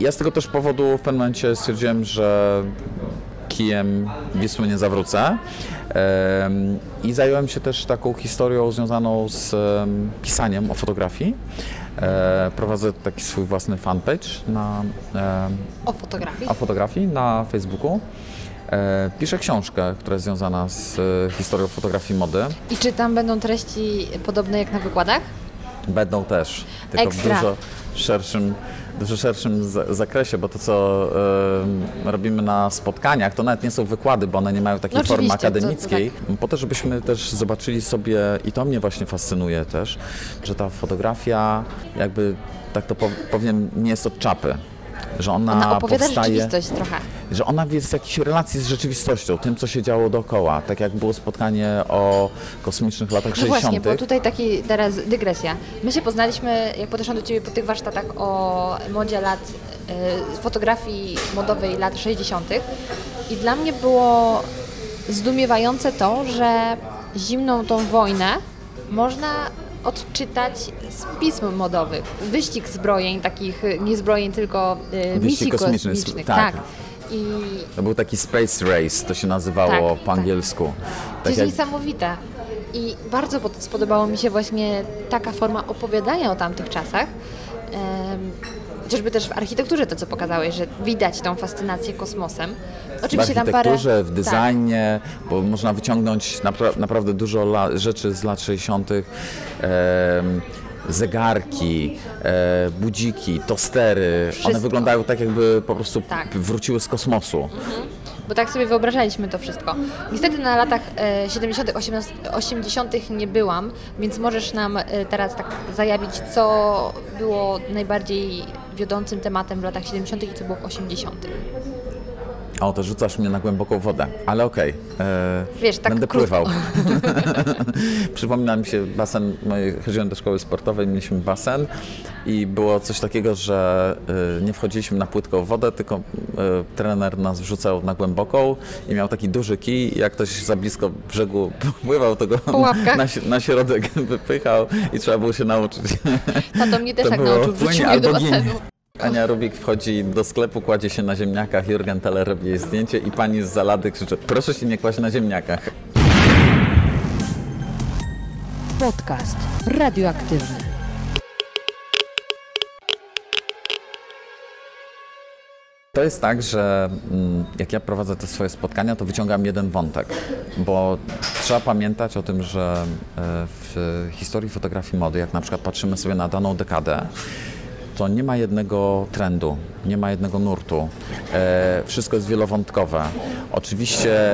ja z tego też powodu w pewnym momencie stwierdziłem, że kijem Wisły nie zawrócę. I zająłem się też taką historią związaną z em, pisaniem o fotografii. E, prowadzę taki swój własny fanpage na, O fotografii. o fotografii na Facebooku. E, piszę książkę, która jest związana z e, historią fotografii mody. I czy tam będą treści podobne jak na wykładach? Będą też, tylko Ekstra. w dużo szerszym, dużo szerszym za- zakresie, bo to co e, robimy na spotkaniach, to nawet nie są wykłady, bo one nie mają takiej No formy oczywiście, to- to akademickiej. Po to, żebyśmy też zobaczyli sobie, i to mnie właśnie fascynuje też, że ta fotografia jakby, tak to pow- powiem, nie jest od czapy. Że ona, Ona opowiada powstaje, rzeczywistość trochę. że ona jest w jakiejś relacji z rzeczywistością, tym, co się działo dookoła. Tak jak było spotkanie o kosmicznych latach No 60. właśnie, bo tutaj taki teraz dygresja. My się poznaliśmy, jak podeszłam do Ciebie po tych warsztatach o modzie lat, y, fotografii modowej lat 60. I dla mnie było zdumiewające to, że zimną tą wojnę można odczytać z pism modowych. Wyścig zbrojeń, takich y, nie zbrojeń, tylko y, misji kosmiczny, kosmicznych. tak. tak. I To był taki Space Race, to się nazywało Tak, po tak. angielsku. To Tak jest jak, niesamowite. I bardzo pod- spodobało mi się właśnie taka forma opowiadania o tamtych czasach. Chociażby też w architekturze to, co pokazałeś, że widać tą fascynację kosmosem. w Oczywiście tam parę... architekturze, w Tak. designie, bo można wyciągnąć napra- naprawdę dużo la- rzeczy z lat 60. em, zegarki, e, budziki, tostery. Wszystko. One wyglądają tak, jakby po prostu Tak. wróciły z kosmosu. Bo tak sobie wyobrażaliśmy to wszystko. Niestety na latach e, 70., 80. nie byłam, więc możesz nam e, teraz tak zajawić, co było najbardziej wiodącym tematem w latach 70. i co było w 80. O, to rzucasz mnie na głęboką wodę, ale okej. e, Wiesz, tak Będę krótko. pływał. Przypomina mi się basen, mojej- chodziłem do szkoły sportowej, mieliśmy basen i było coś takiego, że y, nie wchodziliśmy na płytką wodę, tylko y, trener nas wrzucał na głęboką i miał taki duży kij jak ktoś za blisko brzegu pływał, to go na, na środek wypychał i trzeba było się nauczyć. Tato mnie też To tak nauczył, wrzucił mnie do basenu. Ania Rubik wchodzi do sklepu, kładzie się na ziemniakach, Jurgen Teller robi jej zdjęcie i pani z zalady krzyczy proszę się nie kłaść na ziemniakach. Podcast radioaktywny. To jest tak, że mm, jak ja prowadzę te swoje spotkania, to wyciągam jeden wątek, bo trzeba pamiętać o tym, że e, w historii fotografii mody, jak na przykład patrzymy sobie na daną dekadę, to nie ma jednego trendu, nie ma jednego nurtu. E, Wszystko jest wielowątkowe. Oczywiście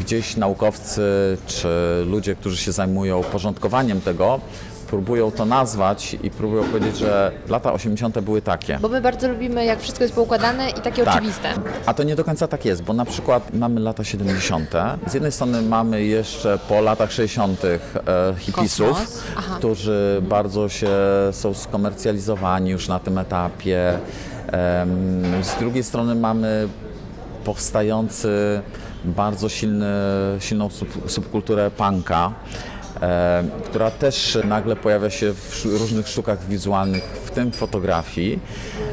gdzieś naukowcy czy ludzie, którzy się zajmują porządkowaniem tego, próbują to nazwać i próbują powiedzieć, że lata 80. były takie. Bo my bardzo lubimy, jak wszystko jest poukładane i takie Tak. oczywiste. A to nie do końca tak jest, bo na przykład mamy lata 70. Z jednej strony mamy jeszcze po latach 60. E, hipisów, którzy bardzo się są skomercjalizowani już na tym etapie. Z drugiej strony mamy powstający bardzo silny, silną sub, subkulturę punka. E, która też nagle pojawia się w różnych sztukach wizualnych, w tym fotografii,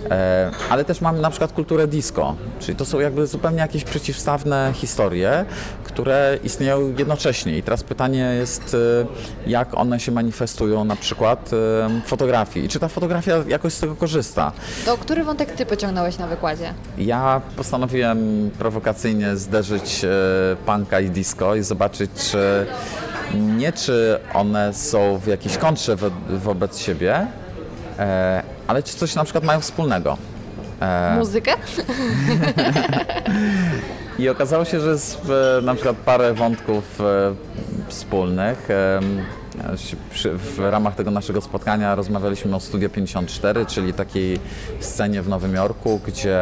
e, ale też mamy na przykład kulturę disco, czyli to są jakby zupełnie jakieś przeciwstawne historie, które istnieją jednocześnie. I teraz pytanie jest, e, jak one się manifestują na przykład w fotografii i czy ta fotografia jakoś z tego korzysta. To który wątek ty pociągnąłeś na wykładzie? Ja postanowiłem prowokacyjnie zderzyć punka i disco i zobaczyć, czy nie czy one są w jakiejś kontrze wo, wobec siebie, e, ale czy coś na przykład mają wspólnego. Muzykę? I okazało się, że jest e, na przykład parę wątków e, wspólnych. Przy- W ramach tego naszego spotkania rozmawialiśmy o Studio 54, czyli takiej scenie w Nowym Jorku, gdzie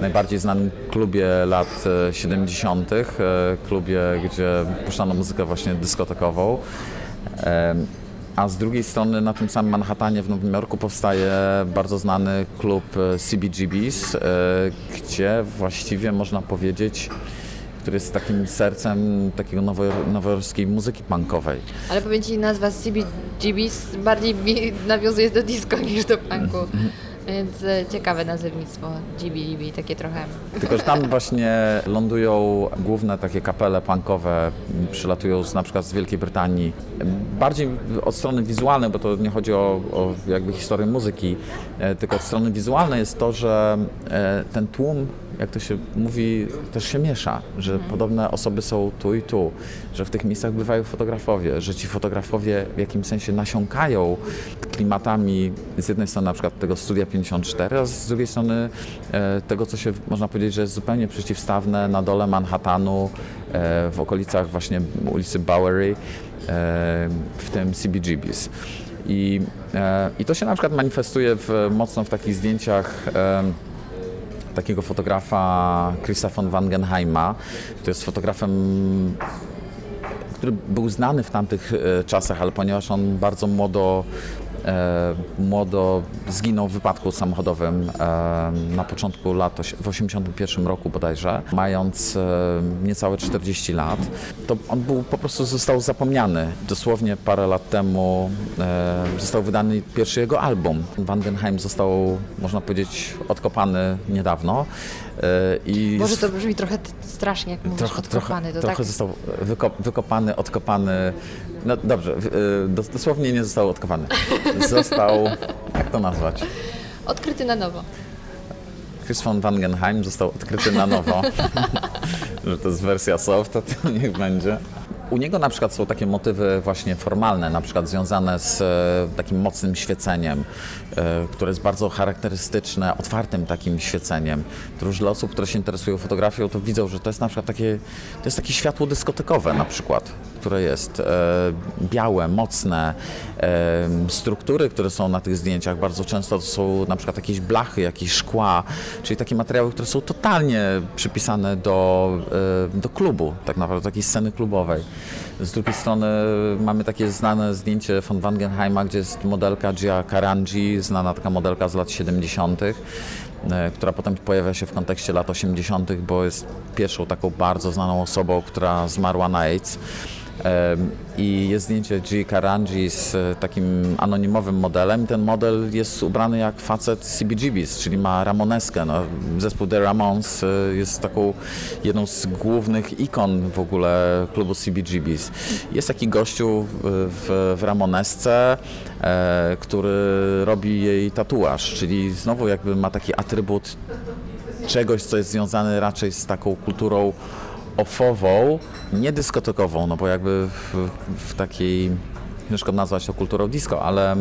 najbardziej znanym klubie lat e, 70., e, klubie, gdzie puszczano muzykę właśnie dyskotekową. A z drugiej strony na tym samym Manhattanie w Nowym Jorku powstaje bardzo znany klub e, CBGB's, e, gdzie właściwie można powiedzieć, który jest takim sercem takiego nowo- nowojorskiej muzyki punkowej. Ale powiem ci, nazwa CBGBs bardziej nawiązuje do disco niż do punku. Więc e, ciekawe nazewnictwo GBGB, takie trochę. Tylko, że tam właśnie lądują główne takie kapele punkowe, przylatują z, na przykład z Wielkiej Brytanii. Bardziej od strony wizualnej, bo to nie chodzi o, o jakby historię muzyki, e, tylko od strony wizualnej jest to, że e, ten tłum, jak to się mówi, też się miesza, że podobne osoby są tu i tu, że w tych miejscach bywają fotografowie, że ci fotografowie w jakimś sensie nasiąkają klimatami z jednej strony na przykład tego Studia 54, a z drugiej strony e, tego, co się można powiedzieć, że jest zupełnie przeciwstawne na dole Manhattanu, e, w okolicach właśnie ulicy Bowery, e, w tym CBGB's. I, I to się na przykład manifestuje w, mocno w takich zdjęciach takiego fotografa Chrisa von Wangenheima, który jest fotografem który był znany w tamtych czasach, ale ponieważ on bardzo młodo, młodo zginął w wypadku samochodowym e, na początku lat, w 81 roku bodajże, mając e, niecałe 40 lat, to on był, po prostu został zapomniany. Dosłownie parę lat temu e, został wydany pierwszy jego album. Wangenheim został, można powiedzieć, odkopany niedawno. e, I Może to brzmi trochę strasznie, jak mówisz trochę, odkopany. trochę, to trochę tak... został wyko, wykopany, odkopany. No dobrze, y, dos, dosłownie nie został odkopany. Został, jak to nazwać? Odkryty na nowo. Chris von Wangenheim został odkryty na nowo. że to jest wersja soft, to niech będzie. U niego na przykład są takie motywy właśnie formalne, na przykład związane z e, takim mocnym świeceniem, e, które jest bardzo charakterystyczne, otwartym takim świeceniem. To już dla osób, które się interesują fotografią, to widzą, że to jest na przykład takie, to jest takie światło dyskotekowe na przykład, które jest e, białe, mocne. E, struktury, które są na tych zdjęciach bardzo często to są na przykład jakieś blachy, jakieś szkła, czyli takie materiały, które są totalnie przypisane do, e, do klubu, tak naprawdę, takiej sceny klubowej. Z drugiej strony mamy takie znane zdjęcie von Wangenheima, gdzie jest modelka Gia Karanji, znana taka modelka z lat 70., e, która potem pojawia się w kontekście lat 80., bo jest pierwszą taką bardzo znaną osobą, która zmarła na AIDS. I jest zdjęcie G. Karanji z e, takim anonimowym modelem. Ten model jest ubrany jak facet CBGB's, czyli ma ramoneskę. No, zespół The Ramones e, jest taką jedną z głównych ikon w ogóle klubu CBGB's. Jest taki gościu w, w, w ramonesce, e, który robi jej tatuaż, czyli znowu jakby ma taki atrybut czegoś, co jest związane raczej z taką kulturą ofową, nie dyskotekową, no bo jakby w, w takiej ciężko nazwać to kulturą disco, ale e,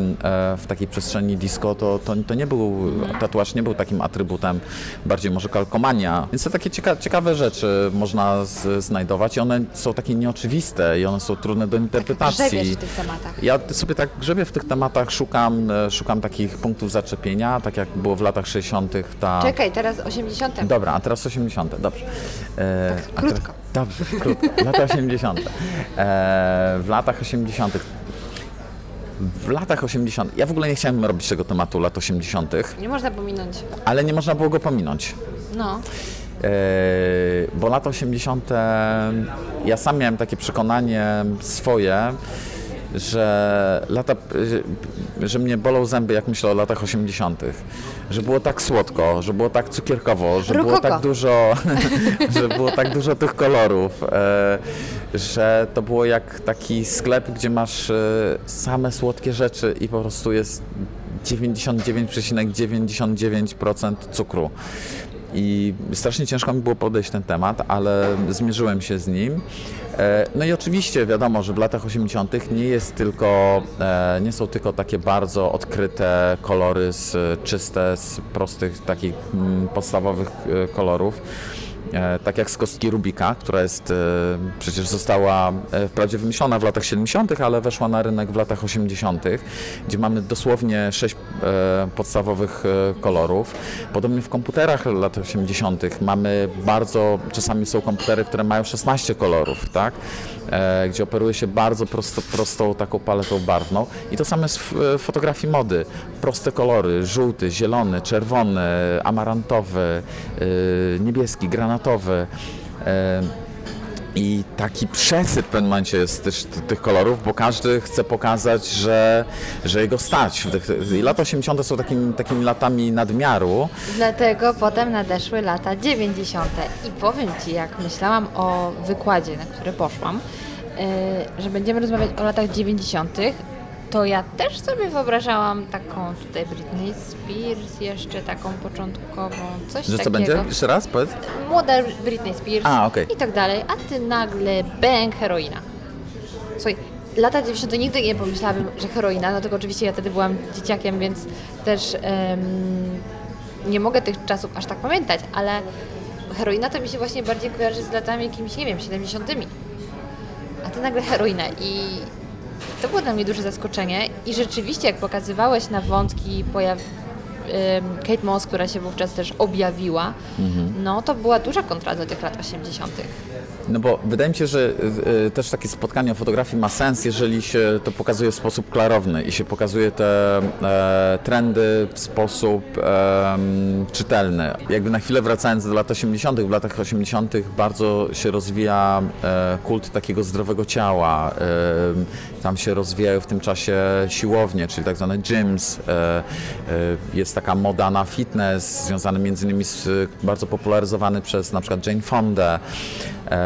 w takiej przestrzeni disco to, to, to nie był, tatuaż nie był takim atrybutem, bardziej może kalkomania. Więc to takie cieka ciekawe rzeczy można z, znajdować i one są takie nieoczywiste i one są trudne do interpretacji. Grzebiesz w tych tematach. Ja sobie tak grzebię w tych tematach, szukam, e, szukam takich punktów zaczepienia, tak jak było w latach 60. ta... Czekaj, teraz 80. Dobra, a teraz 80. Dobrze. E, a krótko. Teraz, dobrze, krótko. Lata 80. E, w latach 80. W latach 80. Ja w ogóle nie chciałem robić tego tematu lat 80., Nie można pominąć. ale nie można było go pominąć. No. E, bo lata 80. ja sam miałem takie przekonanie swoje, że lata, że, mnie bolą zęby, jak myślę o latach 80., że było tak słodko, że było tak cukierkowo, że było tak dużo, że było tak dużo tych kolorów, e, że to było jak taki sklep, gdzie masz e, same słodkie rzeczy i po prostu jest 99,99% cukru. I strasznie ciężko mi było podejść ten temat, ale zmierzyłem się z nim. E, No i oczywiście wiadomo, że w latach 80. nie jest tylko, e, nie są tylko takie bardzo odkryte kolory, z, czyste, z prostych, takich mm, podstawowych e, kolorów. E, tak jak z kostki Rubika, która jest, e, przecież została e, wprawdzie wymyślona w latach 70., ale weszła na rynek w latach 80., gdzie mamy dosłownie sześć podstawowych kolorów. Podobnie w komputerach lat 80. mamy bardzo, czasami są komputery, które mają 16 kolorów, tak? E, gdzie operuje się bardzo prosto, prostą taką paletą barwną. I to samo jest w e, fotografii mody. Proste kolory, żółty, zielony, czerwony, amarantowy, e, niebieski, granatowy. I taki przesyp w pewnym momencie jest też tych kolorów, bo każdy chce pokazać, że, że jego stać. I lata 80. są takimi, takimi latami nadmiaru. Dlatego potem nadeszły lata 90. I powiem Ci, jak myślałam o wykładzie, na który poszłam, yy, że będziemy rozmawiać o latach 90., to ja też sobie wyobrażałam taką tutaj Britney Spears, jeszcze taką początkową, coś Że co takiego. będzie? Jeszcze raz powiedz. Młoda Britney Spears A, okej. i tak dalej, a Ty nagle bang, heroina. Słuchaj, lata 90. nigdy nie pomyślałabym, że heroina, no tylko oczywiście ja wtedy byłam dzieciakiem, więc też em, nie mogę tych czasów aż tak pamiętać, ale heroina to mi się właśnie bardziej kojarzy z latami jakimiś, nie wiem, 70. A ty nagle heroina i to było dla mnie duże zaskoczenie i rzeczywiście jak pokazywałeś na wątki pojaw Kate Moss, która się wówczas też objawiła, no to była duża kontra do tych lat 80. No bo wydaje mi się, że y, y, też takie spotkanie o fotografii ma sens, jeżeli się to pokazuje w sposób klarowny i się pokazuje te e, trendy w sposób czytelny. Jakby na chwilę wracając do lat 80., w latach 80. bardzo się rozwija e, kult takiego zdrowego ciała. tam się rozwijają w tym czasie siłownie, czyli tak zwane gyms. E, e, jest taka moda na fitness, związany między innymi z e, bardzo popularyzowany przez na przykład Jane Fonda.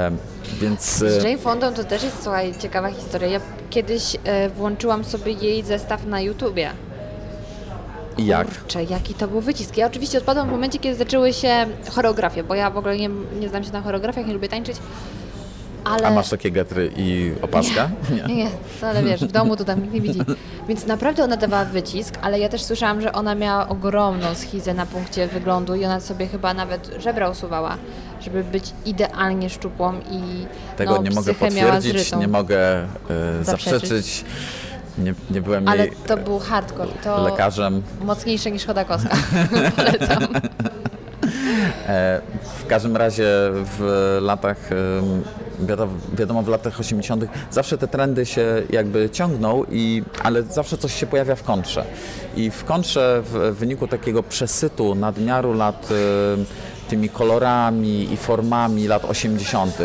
E, więc e, Z Jane Fondą to też jest, słuchaj, ciekawa historia. Ja kiedyś e, włączyłam sobie jej zestaw na YouTubie. i jak? Kurczę, jaki to był wycisk. Ja oczywiście odpadłam w momencie, kiedy zaczęły się choreografie, bo ja w ogóle nie, nie znam się na choreografiach, nie lubię tańczyć. Ale... A masz takie getry i opaskę? Nie, nie, ale wiesz, w domu to tam nikt nie widzi. Więc naprawdę ona dawała wycisk, ale ja też słyszałam, że ona miała ogromną schizę na punkcie wyglądu i ona sobie chyba nawet żebra usuwała, żeby być idealnie szczupłą i Tego no, nie mogę potwierdzić, nie mogę e, Zaprzeczyć. zaprzeczyć. Nie, nie byłem Ale jej to był hardcore, to lekarzem. mocniejsze niż Chodakowska. Polecam. E, w każdym razie w latach, wiadomo, w latach 80. zawsze te trendy się jakby ciągną, i, ale zawsze coś się pojawia w kontrze. I w kontrze w wyniku takiego przesytu, nadmiaru lat tymi kolorami i formami lat 80.,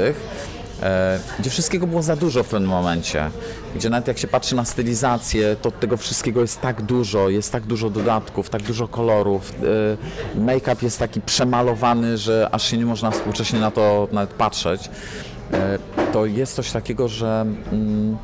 e, gdzie wszystkiego było za dużo w pewnym momencie, gdzie nawet jak się patrzy na stylizację, to tego wszystkiego jest tak dużo, jest tak dużo dodatków, tak dużo kolorów, e, make-up jest taki przemalowany, że aż się nie można współcześnie na to nawet patrzeć, e, to jest coś takiego, że mm,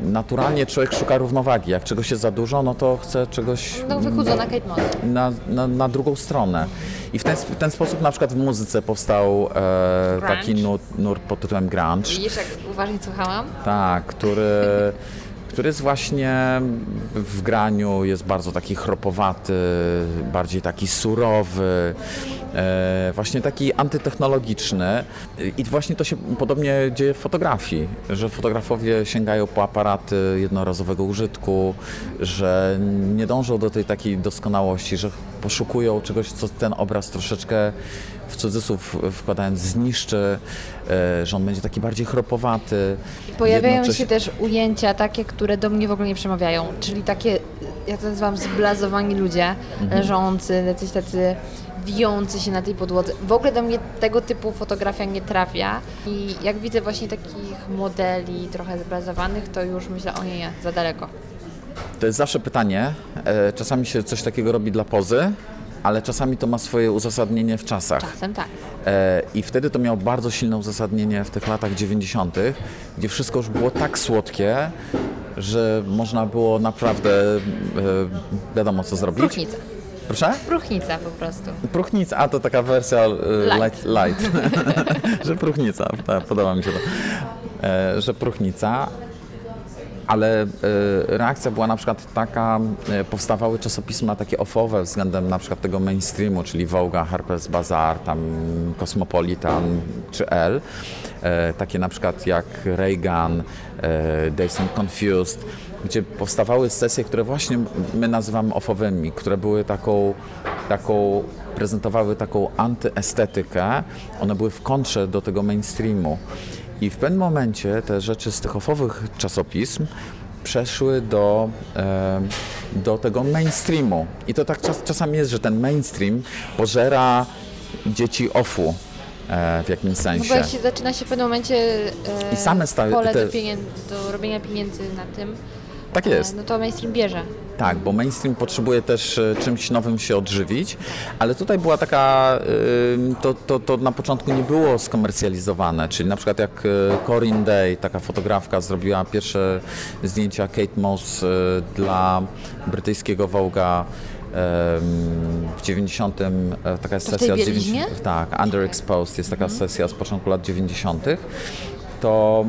naturalnie człowiek szuka równowagi, jak czegoś jest za dużo, no to chce czegoś No wychudzona Kate Moss. na, na, na drugą stronę. I w ten, w ten sposób na przykład w muzyce powstał e, taki nurt, nurt pod tytułem grunge, Widzisz, jak uważnie słuchałam? tak, który, który jest właśnie w graniu, jest bardzo taki chropowaty, bardziej taki surowy, e, właśnie taki antytechnologiczny. I właśnie to się podobnie dzieje w fotografii, że fotografowie sięgają po aparaty jednorazowego użytku, że nie dążą do tej takiej doskonałości, że poszukują czegoś, co ten obraz troszeczkę w cudzysłów wkładając zniszczy, e, że on będzie taki bardziej chropowaty. Pojawiają Jednocześnie- się też ujęcia takie, które do mnie w ogóle nie przemawiają, czyli takie, ja to nazywam zblazowani ludzie, Mhm. leżący, jacyś tacy wijący się na tej podłodze. W ogóle do mnie tego typu fotografia nie trafia i jak widzę właśnie takich modeli trochę zblazowanych, to już myślę, o nie, nie, za daleko. To jest zawsze pytanie. E, Czasami się coś takiego robi dla pozy, ale czasami to ma swoje uzasadnienie w czasach. Czasem tak. E, I wtedy to miało bardzo silne uzasadnienie w tych latach 90., gdzie wszystko już było tak słodkie, że można było naprawdę e, wiadomo co zrobić. Próchnica. Proszę? Próchnica po prostu. Próchnica, a to taka wersja e, Light. light, light. że próchnica, tak, podoba mi się to. Że próchnica, ale e, reakcja była na przykład taka, e, powstawały czasopisma takie ofowe względem na przykład tego mainstreamu, czyli Vogue, Harper's Bazaar, tam Cosmopolitan czy Elle, e, takie na przykład jak Reagan, Dazed and Confused, gdzie powstawały sesje, które właśnie my nazywamy ofowymi, które były taką, taką prezentowały taką antyestetykę, one były w kontrze do tego mainstreamu. I w pewnym momencie te rzeczy z tych ofowych czasopism przeszły do, do tego mainstreamu. I to tak czas, czasami jest, że ten mainstream pożera dzieci ofu e, w jakimś W sensie. ogóle się, zaczyna się w pewnym momencie e, I same pole te- do, do robienia pieniędzy na tym. Tak e, jest. No to mainstream bierze. Tak, bo mainstream potrzebuje też e, czymś nowym się odżywić, ale tutaj była taka, y, to, to, to na początku nie było skomercjalizowane, czyli na przykład jak e, Corinne Day, taka fotografka, zrobiła pierwsze zdjęcia Kate Moss e, dla brytyjskiego Vogue'a w 90. e, taka jest To w sesja bieliźnie? 90. Tak, Underexposed jest taka Mhm. sesja z początku lat 90. To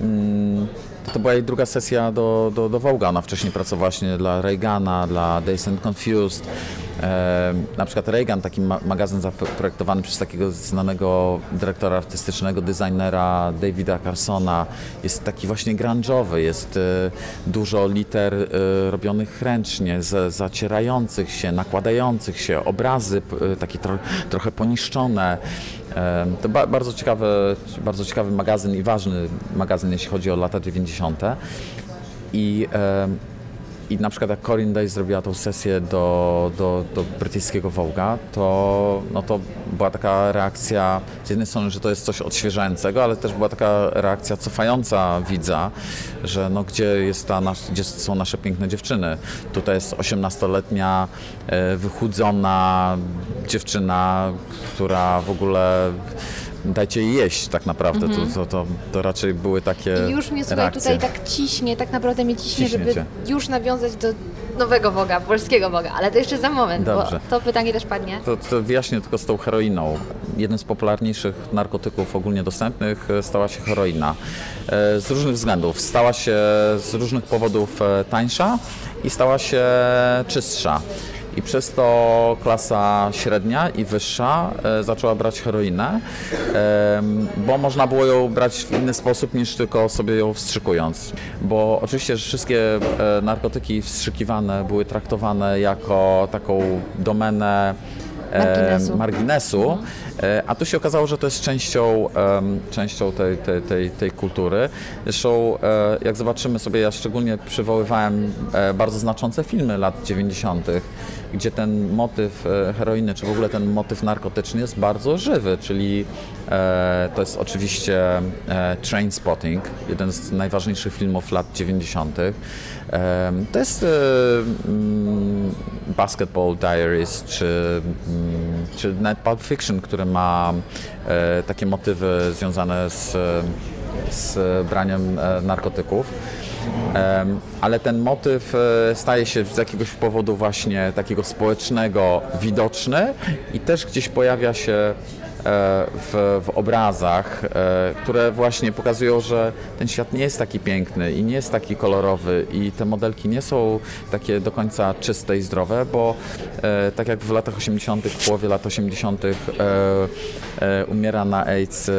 mm, to, była jej druga sesja do, do, do. Ona wcześniej pracowała właśnie dla Reagana, dla Dazed and Confused. E, na przykład Reagan, taki ma magazyn zaprojektowany przez takiego znanego dyrektora artystycznego, designera Davida Carsona, jest taki właśnie grunge'owy, jest e, dużo liter e, robionych ręcznie, z, zacierających się, nakładających się, obrazy e, takie tro, trochę poniszczone. To ba bardzo, ciekawy, bardzo ciekawy magazyn i ważny magazyn, jeśli chodzi o lata 90. I, i na przykład jak Corinne Day zrobiła tą sesję do, do, do brytyjskiego Vogue'a, to, no to była taka reakcja z jednej strony, że to jest coś odświeżającego, ale też była taka reakcja cofająca widza, że no gdzie, jest ta nasz, gdzie są nasze piękne dziewczyny. Tutaj jest 18-letnia, e, wychudzona dziewczyna, która w ogóle dajcie jej jeść tak naprawdę. To, to, to, to raczej były takie I już mnie słuchaj reakcje. tutaj tak ciśnie, tak naprawdę mnie ciśnie, Ciśnie żeby już nawiązać do nowego Boga, polskiego Boga, ale to jeszcze za moment, Dobrze. bo to pytanie też padnie. To, to wyjaśnię tylko z tą heroiną. Jednym z popularniejszych narkotyków ogólnie dostępnych e, stała się heroina. E, Z różnych względów. Stała się z różnych powodów e, tańsza i stała się czystsza. I przez to klasa średnia i wyższa e, zaczęła brać heroinę, bo można było ją brać w inny sposób niż tylko sobie ją wstrzykując. Bo oczywiście że wszystkie e, narkotyki wstrzykiwane były traktowane jako taką domenę e, Marginesu. marginesu, e, a tu się okazało, że to jest częścią, częścią tej, tej, tej, tej kultury. Zresztą jak zobaczymy sobie, ja szczególnie przywoływałem bardzo znaczące filmy lat 90., gdzie ten motyw e, heroiny, czy w ogóle ten motyw narkotyczny jest bardzo żywy, czyli e, to jest oczywiście e, Trainspotting, jeden z najważniejszych filmów lat 90. Em, To jest e, mm, Basketball Diaries, czy, mm, czy Pulp Fiction, który ma e, takie motywy związane z, z braniem e, narkotyków. Ale ten motyw e, staje się z jakiegoś powodu właśnie takiego społecznego widoczny i też gdzieś pojawia się w, w obrazach, e, które właśnie pokazują, że ten świat nie jest taki piękny i nie jest taki kolorowy i te modelki nie są takie do końca czyste i zdrowe, bo e, tak jak w latach 80., w połowie lat 80. umiera na AIDS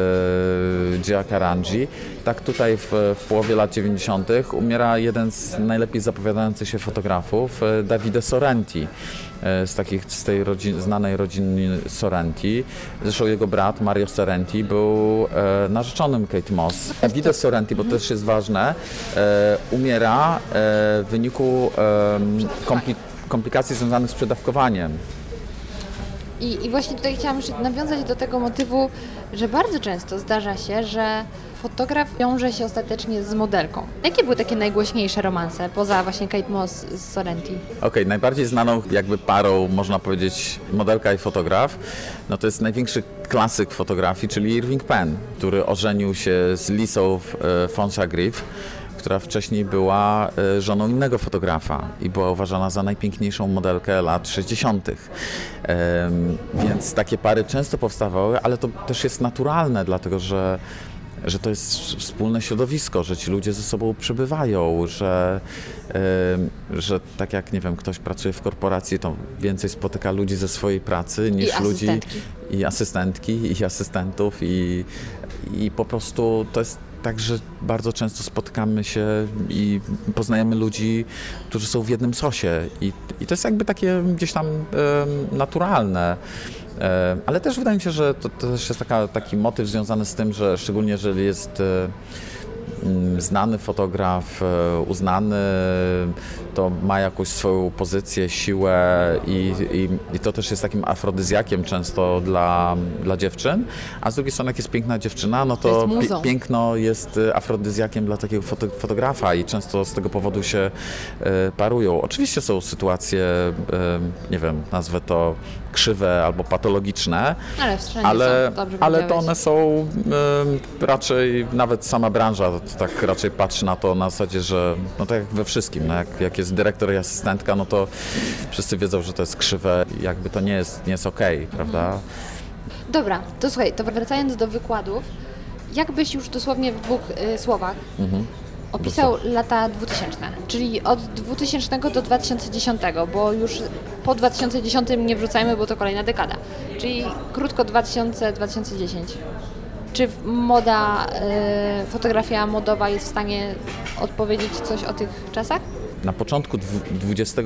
Gia Karanji, tak tutaj w, w połowie lat 90. umiera jeden z najlepiej zapowiadających się fotografów, Davide Sorrenti. E, z, takich, z tej rodzin, znanej rodziny Sorrenti. Zresztą jego brat Mario Sorrenti był e, narzeczonym Kate Moss. Davide Sorrenti, bo to też jest ważne, e, umiera e, w wyniku kompli komplikacji związanych z przedawkowaniem. I, I właśnie tutaj chciałam nawiązać do tego motywu, że bardzo często zdarza się, że fotograf wiąże się ostatecznie z modelką. Jakie były takie najgłośniejsze romanse, poza właśnie Kate Moss z Sorrenti? Okej, okay, najbardziej znaną jakby parą, można powiedzieć, modelka i fotograf, no to jest największy klasyk fotografii, czyli Irving Penn, który ożenił się z Lisą e, Fonsha Griff która wcześniej była e, żoną innego fotografa i była uważana za najpiękniejszą modelkę lat 60. Więc takie pary często powstawały, ale to też jest naturalne, dlatego że że to jest wspólne środowisko, że ci ludzie ze sobą przebywają, że, yy, że tak jak, nie wiem, ktoś pracuje w korporacji, to więcej spotyka ludzi ze swojej pracy niż I ludzi i asystentki, i asystentów i, i po prostu to jest tak, że bardzo często spotykamy się i poznajemy ludzi, którzy są w jednym sosie i, i to jest jakby takie gdzieś tam naturalne. Ale też wydaje mi się, że to, to też jest taka, taki motyw związany z tym, że szczególnie jeżeli jest e, znany fotograf, e, uznany, to ma jakąś swoją pozycję, siłę i, i, i, to też jest takim afrodyzjakiem często dla, dla dziewczyn, a z drugiej strony jak jest piękna dziewczyna, no to, to piękno jest e, afrodyzjakiem dla takiego foto fotografa i często z tego powodu się e, parują. Oczywiście są sytuacje, nie wiem, nazwę to krzywe albo patologiczne, ale, ale, ale to one są raczej, nawet sama branża tak raczej patrzy na to na zasadzie, że no tak jak we wszystkim, no jak, jak jest dyrektor i asystentka, no to wszyscy wiedzą, że to jest krzywe i jakby to nie jest, nie jest okej, okay, prawda? Dobra, to słuchaj, to wracając do wykładów, jakbyś już dosłownie w dwóch y, słowach mhm. Opisał lata 2000, czyli od 2000 do 2010, bo już po 2010 nie wrzucajmy, bo to kolejna dekada, czyli krótko 2000-2010. Czy moda, y, fotografia modowa jest w stanie odpowiedzieć coś o tych czasach? Na początku XXI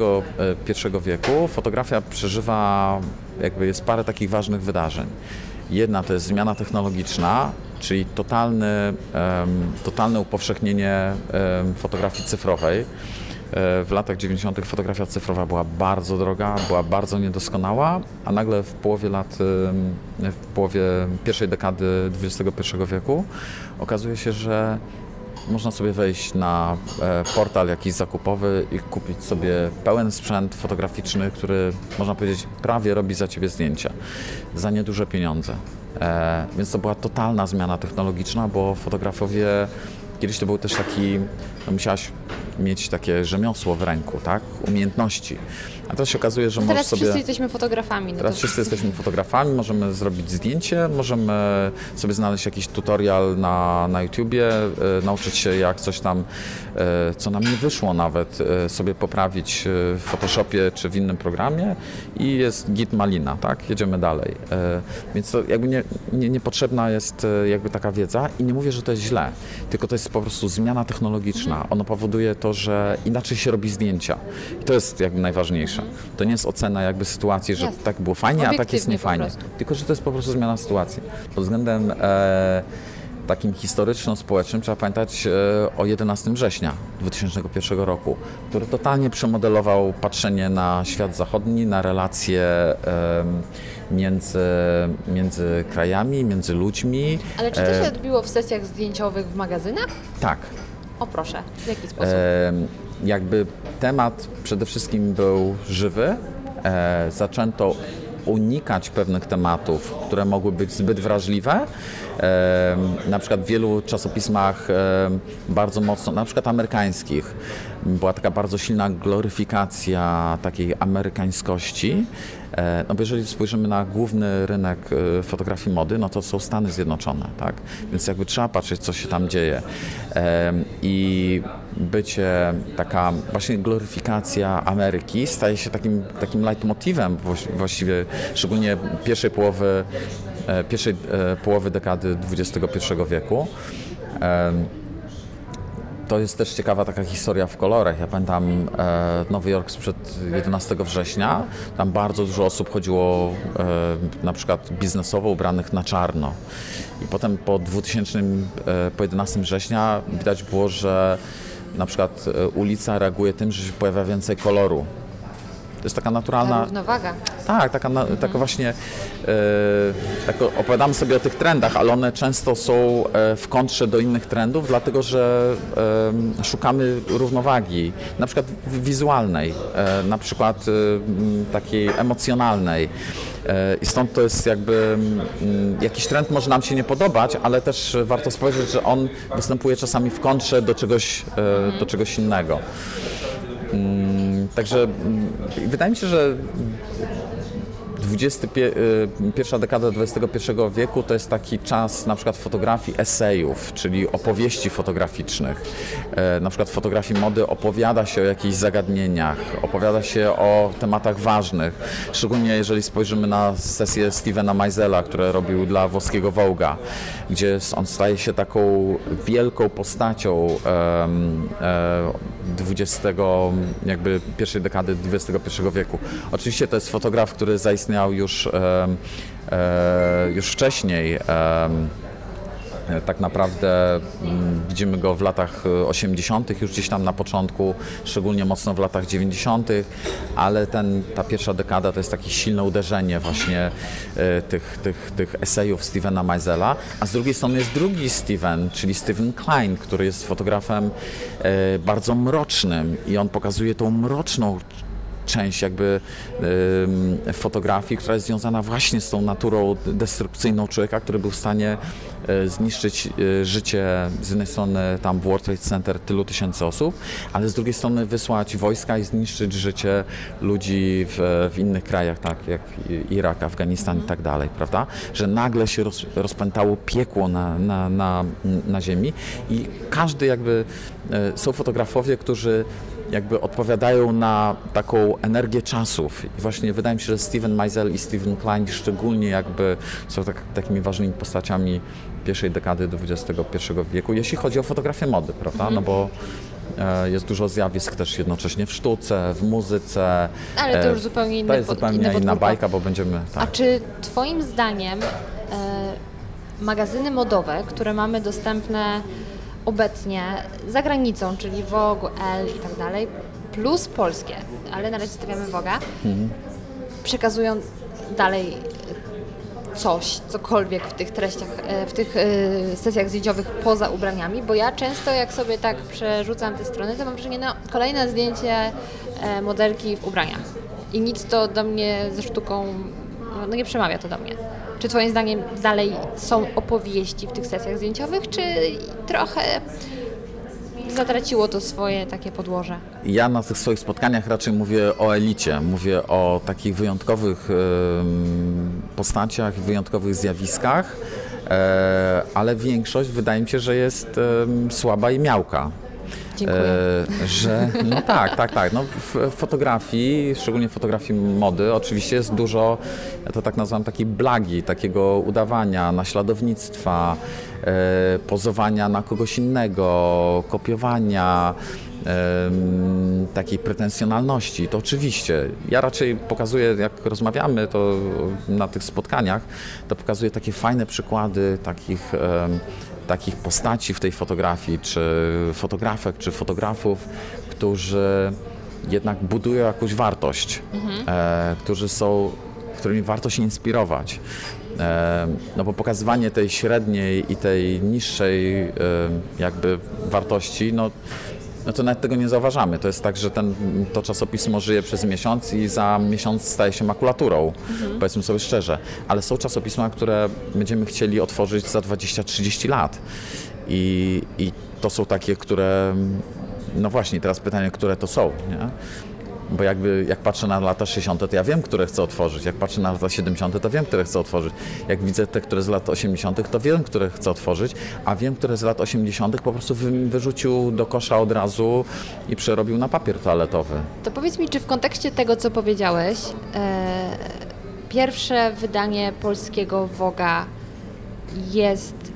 wieku fotografia przeżywa, jakby jest parę takich ważnych wydarzeń. Jedna to jest zmiana technologiczna, czyli totalne, totalne upowszechnienie fotografii cyfrowej E, w latach 90. fotografia cyfrowa była bardzo droga, była bardzo niedoskonała, a nagle w połowie lat, w połowie pierwszej dekady XXI wieku okazuje się, że można sobie wejść na e, portal jakiś zakupowy i kupić sobie pełen sprzęt fotograficzny, który można powiedzieć prawie robi za ciebie zdjęcia za nieduże pieniądze. E, więc to była totalna zmiana technologiczna, bo fotografowie kiedyś to był też taki, no musiałaś mieć takie rzemiosło w ręku, tak? Umiejętności. A teraz się okazuje, że no możesz sobie... Teraz wszyscy jesteśmy fotografami. No teraz to... wszyscy jesteśmy fotografami, możemy zrobić zdjęcie, możemy sobie znaleźć jakiś tutorial na, na YouTubie, e, nauczyć się jak coś tam, e, co nam nie wyszło nawet, e, sobie poprawić w Photoshopie czy w innym programie i jest git malina, tak? Jedziemy dalej. Więc to jakby nie, nie, niepotrzebna jest jakby taka wiedza i nie mówię, że to jest źle, tylko to jest po prostu zmiana technologiczna. Ono powoduje to, że inaczej się robi zdjęcia i to jest jakby najważniejsze. To nie jest ocena jakby sytuacji, że Jasne. tak było fajnie, a tak jest niefajnie. Tylko, że to jest po prostu zmiana sytuacji. Pod względem e, takim historyczno-społecznym trzeba pamiętać e, o 11 września 2001 roku, który totalnie przemodelował patrzenie na świat zachodni, na relacje między, między krajami, między ludźmi. Ale czy to się e, odbiło w sesjach zdjęciowych w magazynach? Tak. O proszę, w jaki sposób? Jakby temat przede wszystkim był żywy. E, zaczęto unikać pewnych tematów, które mogły być zbyt wrażliwe. E, na przykład w wielu czasopismach e, bardzo mocno, na przykład amerykańskich, była taka bardzo silna gloryfikacja takiej amerykańskości. E, No bo jeżeli spojrzymy na główny rynek e, fotografii mody, no to są Stany Zjednoczone, tak? Więc jakby trzeba patrzeć, co się tam dzieje. E, I bycie, taka właśnie gloryfikacja Ameryki staje się takim, takim leitmotivem właś- właściwie, szczególnie pierwszej połowy, e, pierwszej e, połowy dekady XXI wieku. To jest też ciekawa taka historia w kolorach. Ja pamiętam e, Nowy Jork sprzed 11 września. Tam bardzo dużo osób chodziło e, na przykład biznesowo ubranych na czarno. I potem po 2000, e, po 11 września widać było, że na przykład e, ulica reaguje tym, że się pojawia więcej koloru. To jest taka Ta naturalna, równowaga. tak, taka, na, taka właśnie, e, tak opowiadamy sobie o tych trendach, ale one często są e, w kontrze do innych trendów, dlatego że e, szukamy równowagi, na przykład wizualnej, e, na przykład e, takiej emocjonalnej. E, I stąd to jest jakby, mm, jakiś trend może nam się nie podobać, ale też warto spojrzeć, że on występuje czasami w kontrze do czegoś, e, do czegoś innego. Mm, Także mm, wydaje mi się, że 21, pierwsza dekada XXI wieku to jest taki czas na przykład fotografii esejów, czyli opowieści fotograficznych. E, Na przykład fotografii mody opowiada się o jakichś zagadnieniach, opowiada się o tematach ważnych. Szczególnie jeżeli spojrzymy na sesję Stevena Meisela, które robił dla włoskiego Vogue'a, gdzie on staje się taką wielką postacią em, e, 20, jakby pierwszej dekady XXI wieku. Oczywiście to jest fotograf, który zaistniał już, em, e, już wcześniej. Tak naprawdę mm, widzimy go w latach e, 80., już gdzieś tam na początku, szczególnie mocno w latach 90., ale ten, ta pierwsza dekada to jest takie silne uderzenie właśnie e, tych, tych, tych esejów Stevena Meisela, a z drugiej strony jest drugi Steven, czyli Steven Klein, który jest fotografem e, bardzo mrocznym i on pokazuje tą mroczną część jakby fotografii, która jest związana właśnie z tą naturą destrukcyjną człowieka, który był w stanie e, zniszczyć e, życie z jednej strony tam w World Trade Center tylu tysięcy osób, ale z drugiej strony wysłać wojska i zniszczyć życie ludzi w, w innych krajach, tak jak Irak, Afganistan i tak dalej, prawda? Że nagle się roz, rozpętało piekło na, na, na, na ziemi i każdy jakby, e, są fotografowie, którzy jakby odpowiadają na taką energię czasów. I właśnie wydaje mi się, że Steven Meisel i Steven Klein szczególnie jakby są tak, takimi ważnymi postaciami pierwszej dekady XXI wieku, jeśli chodzi o fotografię mody, prawda? No bo e, jest dużo zjawisk też jednocześnie w sztuce, w muzyce. Ale to E, już zupełnie inne To jest zupełnie inna podwórko. bajka, bo będziemy... A Tak. czy Twoim zdaniem e, magazyny modowe, które mamy dostępne obecnie za granicą, czyli Vogue, Elle i tak dalej, plus polskie, ale na razie stawiamy Vogue'a, przekazują dalej coś, cokolwiek w tych treściach, e, w tych e, sesjach zdjęciowych poza ubraniami, bo ja często jak sobie tak przerzucam te strony, to mam wrażenie, no kolejne zdjęcie e, modelki w ubraniach. I nic to do mnie ze sztuką, no nie przemawia to do mnie. Czy Twoim zdaniem dalej są opowieści w tych sesjach zdjęciowych, czy trochę zatraciło to swoje takie podłoże? Ja na tych swoich spotkaniach raczej mówię o elicie, mówię o takich wyjątkowych postaciach, wyjątkowych zjawiskach, e, ale większość wydaje mi się, że jest słaba i miałka. Dziękuję. E, że, no tak, tak, tak. No, w fotografii, szczególnie w fotografii mody, oczywiście jest dużo, ja to tak nazywam, takiej blagi, takiego udawania, naśladownictwa, e, pozowania na kogoś innego, kopiowania, takiej pretensjonalności. To oczywiście. Ja raczej pokazuję, jak rozmawiamy to na tych spotkaniach, to pokazuję takie fajne przykłady takich takich postaci w tej fotografii, czy fotografek, czy fotografów, którzy jednak budują jakąś wartość, e, którzy są, którymi warto się inspirować. E, no bo pokazywanie tej średniej i tej niższej e, jakby wartości, no, no to nawet tego nie zauważamy. To jest tak, że ten, to czasopismo żyje przez miesiąc i za miesiąc staje się makulaturą, powiedzmy sobie szczerze. Ale są czasopisma, które będziemy chcieli otworzyć za 20-30 lat. I, I to są takie, które no właśnie, teraz pytanie, które to są, nie? Bo jakby jak patrzę na lata 60., to ja wiem, które chcę otworzyć. Jak patrzę na lata 70., to wiem, które chcę otworzyć. Jak widzę te, które z lat 80., to wiem, które chcę otworzyć, a wiem, które z lat 80. po prostu wy, wyrzucił do kosza od razu i przerobił na papier toaletowy. To powiedz mi, czy w kontekście tego, co powiedziałeś, e, pierwsze wydanie polskiego Woga jest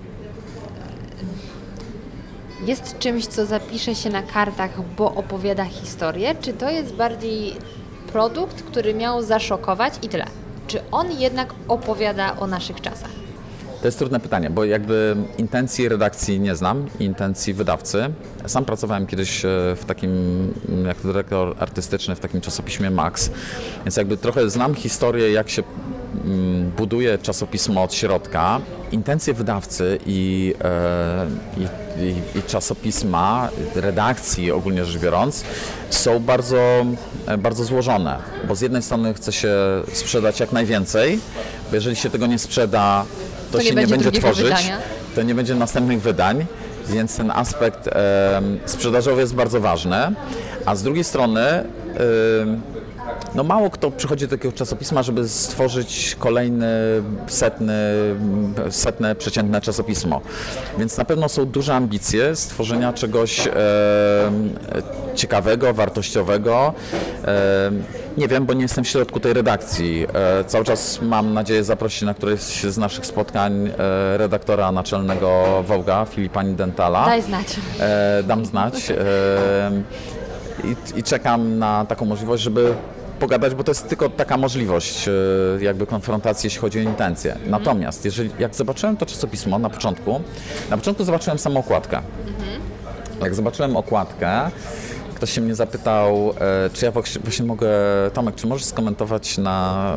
jest czymś, co zapisze się na kartach, bo opowiada historię, czy to jest bardziej produkt, który miał zaszokować i tyle? Czy on jednak opowiada o naszych czasach? To jest trudne pytanie, bo jakby intencji redakcji nie znam, intencji wydawcy. Sam pracowałem kiedyś e, w takim, mm, jako dyrektor artystyczny w takim czasopiśmie Max, więc jakby trochę znam historię, jak się mm, buduje czasopismo od środka. Intencje wydawcy i, e, i, i, i czasopisma, redakcji ogólnie rzecz biorąc, są bardzo, e, bardzo złożone, bo z jednej strony chce się sprzedać jak najwięcej, bo jeżeli się tego nie sprzeda, to, To nie się nie będzie będzie drugiego tworzyć, wydania. to nie będzie następnych wydań, więc ten aspekt em, sprzedażowy jest bardzo ważny, a z drugiej strony em, no mało kto przychodzi do takiego czasopisma, żeby stworzyć kolejny setny, setne przeciętne czasopismo. Więc na pewno są duże ambicje stworzenia czegoś em, ciekawego, wartościowego. Em, nie wiem, bo nie jestem w środku tej redakcji. E, cały czas mam nadzieję zaprosić na któreś z naszych spotkań e, redaktora naczelnego Wołga, Filipa Nidentala. Daj znać. E, dam znać. I, I czekam na taką możliwość, żeby pogadać, bo to jest tylko taka możliwość e, jakby konfrontacji, jeśli chodzi o intencje. Natomiast jeżeli, jak zobaczyłem to czasopismo na początku, na początku zobaczyłem samą okładkę. Jak zobaczyłem okładkę, ktoś się mnie zapytał, e, czy ja właśnie właśnie mogę, Tomek, czy możesz skomentować na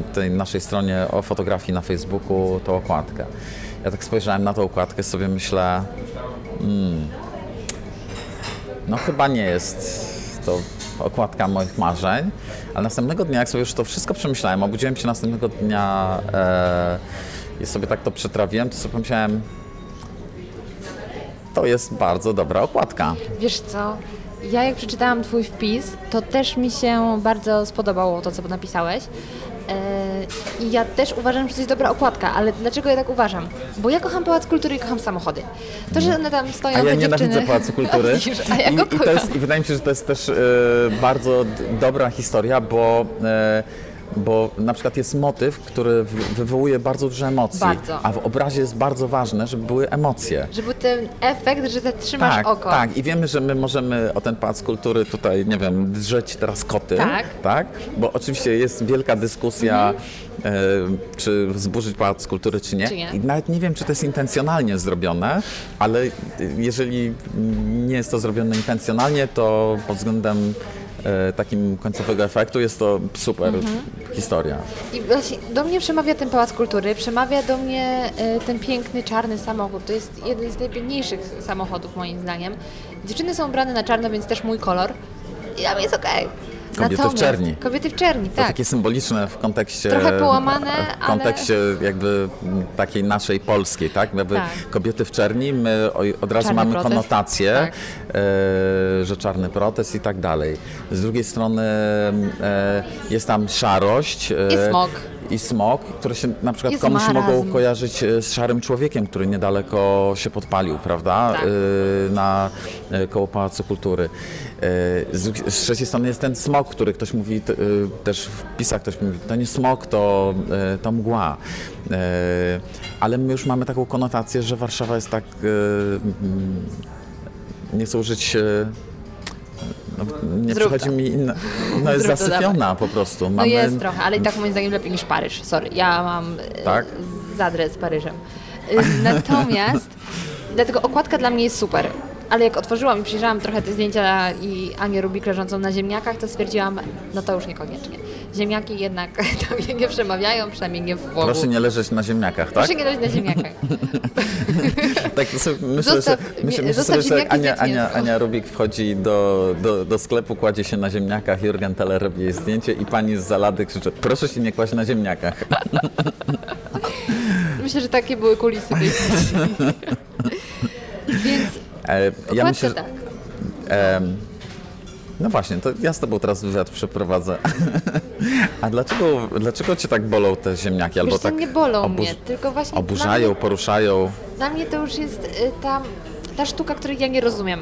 e, tej naszej stronie o fotografii na Facebooku tą okładkę. Ja tak spojrzałem na tą okładkę, sobie myślę, hmm, no chyba nie jest to okładka moich marzeń, ale następnego dnia, jak sobie już to wszystko przemyślałem, obudziłem się następnego dnia e, i sobie tak to przetrawiłem, to sobie pomyślałem, to jest bardzo dobra okładka. Wiesz co? Ja jak przeczytałam Twój wpis, to też mi się bardzo spodobało to, co napisałeś. I ja też uważam, że to jest dobra okładka, ale dlaczego ja tak uważam? Bo ja kocham Pałac Kultury i kocham samochody. To, że one tam stoją, A ja te dziewczyny... Pałacu Kultury. A ja I, go i, kocham. jest, I wydaje mi się, że to jest też e, bardzo dobra historia, bo, e, bo na przykład jest motyw, który wywołuje bardzo dużo emocji. Bardzo. A w obrazie jest bardzo ważne, żeby były emocje. Żeby był ten efekt, że zatrzymasz tak, oko. tak. I wiemy, że my możemy o ten Pałac Kultury tutaj, nie wiem, drzeć teraz koty. Tak. tak? Bo oczywiście jest wielka dyskusja, e, czy zburzyć Pałac Kultury, czy nie. Czy nie. I nawet nie wiem, czy to jest intencjonalnie zrobione, ale jeżeli nie jest to zrobione intencjonalnie, to pod względem takim końcowego efektu jest to super Mhm. historia. I właśnie do mnie przemawia ten Pałac Kultury, przemawia do mnie e, ten piękny czarny samochód. To jest jeden z najpiękniejszych samochodów moim zdaniem. Dziewczyny są ubrane na czarno, więc też mój kolor. I dla mnie jest okej. Kobiety w Natomiast- czerni. Kobiety w czerni, To tak. takie symboliczne w kontekście. Trochę połamane, W kontekście jakby m, takiej naszej polskiej, tak? Jakby Tak. kobiety w czerni, my od razu Czarny mamy protest. konotację, Tak. e, że czarny protest i tak dalej. Z drugiej strony e, jest tam szarość. E, I smog. I smog, które się na przykład Jest komuś mogą kojarzyć e, z szarym człowiekiem, który niedaleko się podpalił, prawda? Tak. E, na e, koło Pałacu Kultury. E, Z, z trzeciej strony jest ten smog, który ktoś mówi, e, też w pisach ktoś mówi, to nie smog, to, e, to mgła. Ale my już mamy taką konotację, że Warszawa jest tak, nie chcę użyć no, nie Zrób przychodzi to. mi inna, no jest Zrób zasypiona po prostu. No jest trochę, ale i tak moim zdaniem lepiej niż Paryż. Sorry, ja mam Tak? zadrę z Paryżem. Natomiast, dlatego okładka dla mnie jest super. Ale jak otworzyłam i przyjrzałam trochę te zdjęcia i Anię Rubik leżącą na ziemniakach, to stwierdziłam, no to już niekoniecznie. Ziemniaki jednak do mnie nie przemawiają, przynajmniej nie w Wogu. Proszę nie leżeć na ziemniakach, tak? Proszę nie leżeć na ziemniakach. Tak, to sobie myślę, Zostaw- że, myślę, myślę sobie, że jak Ania, Ania. Ania Rubik wchodzi do, do, do sklepu, kładzie się na ziemniakach, Jurgen Teller robi jej zdjęcie i pani z zalady krzyczy, proszę się nie kłaść na ziemniakach. Myślę, że takie były kulisy tej sesji. Więc Ja okładka myślę, że tak. No właśnie, to ja z tobą teraz wywiad przeprowadzę. A dlaczego, dlaczego cię tak bolą te ziemniaki? Albo Wiesz, tak nie bolą mnie, tylko właśnie Oburzają, mnie, poruszają. dla mnie to już jest y, ta, ta sztuka, której ja nie rozumiem.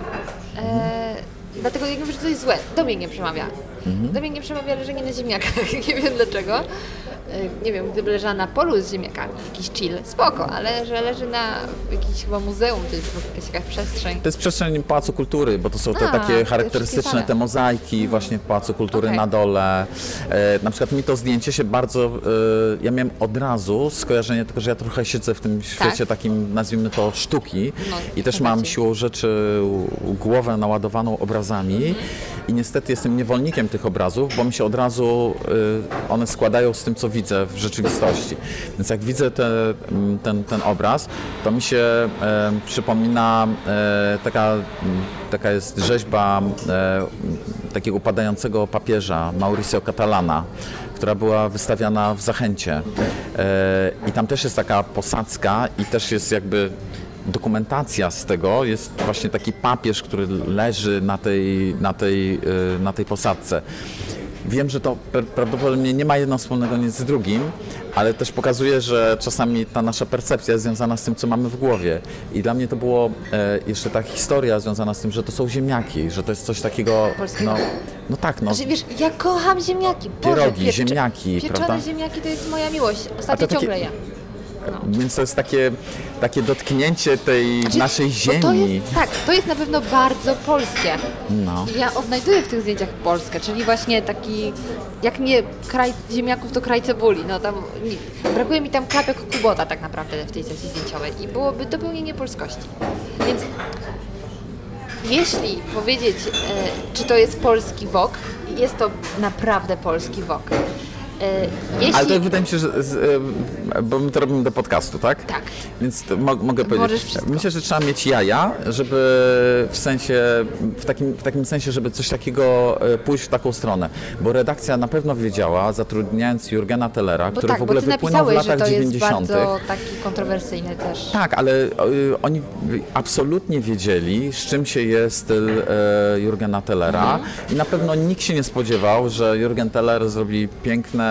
E, dlatego jak mówię, że to jest złe, do mnie nie przemawia. Mhm. Do mnie nie przemawia leżenie na ziemniakach, nie wiem dlaczego. E, nie wiem, gdyby leżała na polu z ziemniakami, jakiś chill, spoko, ale że leży na jakimś chyba muzeum, to jest jakaś jakaś przestrzeń. To jest przestrzeń Pałacu Kultury, bo to są te A, takie te charakterystyczne te mozaiki właśnie w Pałacu Kultury Okej. na dole. E, na przykład mi to zdjęcie się bardzo, e, ja miałem od razu skojarzenie, tylko że ja trochę siedzę w tym świecie takim, nazwijmy to sztuki Tak. No, i też mam siłą rzeczy głowę naładowaną obrazami i niestety jestem niewolnikiem tych obrazów, bo mi się od razu e, one składają z tym, co widzę w rzeczywistości. Więc jak widzę te, m, ten, ten obraz, to mi się e, przypomina e, taka, m, taka jest rzeźba takiego upadającego papieża Mauricio Catalana, która była wystawiana w Zachęcie. I tam też jest taka posadzka i też jest jakby dokumentacja z tego. Jest właśnie taki papież, który leży na tej, na tej, e, na tej posadzce. Wiem, że to prawdopodobnie nie ma jedno wspólnego nic z drugim, ale też pokazuje, że czasami ta nasza percepcja jest związana z tym, co mamy w głowie. I dla mnie to było e, jeszcze ta historia związana z tym, że to są ziemniaki, że to jest coś takiego. Polskiego. No, no tak, no. Znaczy, wiesz, ja kocham ziemniaki. Boże, Pierogi, ziemniaki, pieczone prawda? ziemniaki to jest moja miłość. Ostatnio takie- ciągle Więc to jest takie, takie dotknięcie tej naszej Bo to ziemi. jest, tak, to jest na pewno bardzo polskie. No. I Ja odnajduję w tych zdjęciach Polskę, czyli właśnie taki, jak nie kraj ziemniaków, to kraj cebuli. No tam, nie, brakuje mi tam klapek kubota tak naprawdę w tej sesji zdjęciowej i byłoby dopełnienie polskości. Więc jeśli powiedzieć, e, czy to jest polski wok, jest to naprawdę polski wok. E, jeśli... Ale to wydaje mi się, że. Z, e, bo my to robimy do podcastu, tak? Tak. Więc mo mogę powiedzieć. Myślę, że trzeba mieć jaja, żeby w sensie, w takim, w takim sensie, żeby coś takiego e, pójść w taką stronę. Bo redakcja na pewno wiedziała, zatrudniając Jurgena Tellera, Bo który tak, w ogóle wypłynął w latach to jest 90. bardzo taki kontrowersyjny też. Tak, ale y, oni absolutnie wiedzieli, z czym się je styl e, Jurgena Tellera i na pewno nikt się nie spodziewał, że Jurgen Teller zrobi piękne,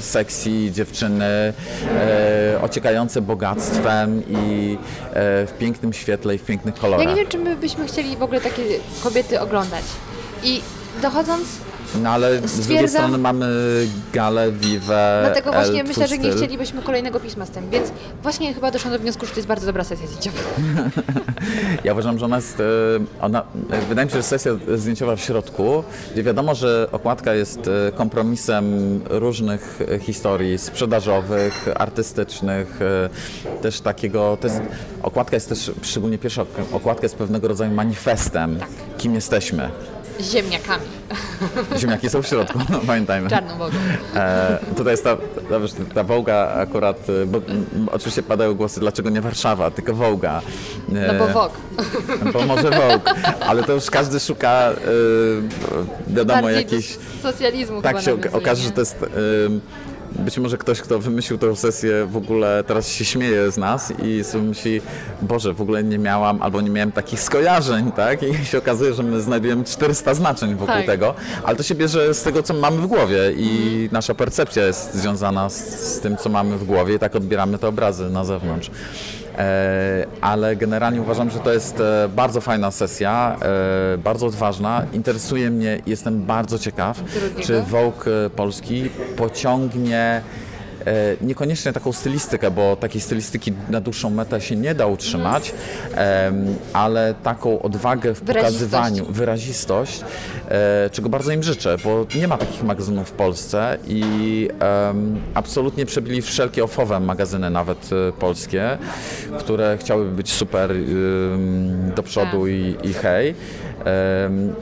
sexy dziewczyny, e, ociekające bogactwem i e, w pięknym świetle i w pięknych Ja kolorach. nie wiem, czy my byśmy chcieli w ogóle takie kobiety oglądać. I dochodząc, No ale z drugiej stwierdzam- strony mamy Galę, Vive, dlatego właśnie El, myślę, że nie chcielibyśmy kolejnego pisma z tym, więc właśnie chyba doszłam do wniosku, że to jest bardzo dobra sesja zdjęciowa. Ja uważam, że ona jest, e, ona, e, wydaje mi się, że sesja zdjęciowa w środku, gdzie wiadomo, że okładka jest e, kompromisem różnych historii sprzedażowych, artystycznych, też takiego, to jest, okładka jest też, szczególnie pierwsza ok- okładka jest pewnego rodzaju manifestem, kim jesteśmy. Ziemniakami, Ziemniaki są w środku, no, pamiętajmy. czarną wodą. E, tutaj jest ta, ta, wiesz, ta Wołga akurat, e, bo oczywiście padają głosy, dlaczego nie Warszawa, tylko Wołga. No bo wok. Bo może Vogue, ale to już każdy szuka, y, wiadomo, do socjalizmu Tak się nawiązuje, okaże, że to jest... y, być może ktoś, kto wymyślił tę sesję, w ogóle teraz się śmieje z nas i sobie myśli, Boże, w ogóle nie miałam albo nie miałem takich skojarzeń, tak? I się okazuje, że my znajdujemy 400 znaczeń wokół Tak. tego, ale to się bierze z tego, co mamy w głowie i Mhm. nasza percepcja jest związana z, z tym, co mamy w głowie i tak odbieramy te obrazy na zewnątrz. E, ale generalnie uważam, że to jest e, bardzo fajna sesja, e, bardzo odważna. Interesuje mnie, jestem bardzo ciekaw, czy Vogue polski pociągnie niekoniecznie taką stylistykę, bo takiej stylistyki na dłuższą metę się nie da utrzymać, ale taką odwagę w pokazywaniu, wyrazistość, e, czego bardzo im życzę, bo nie ma takich magazynów w Polsce i absolutnie przebili wszelkie ofowe magazyny, nawet e, polskie, które chciałyby być super do przodu Tak. i, i hej.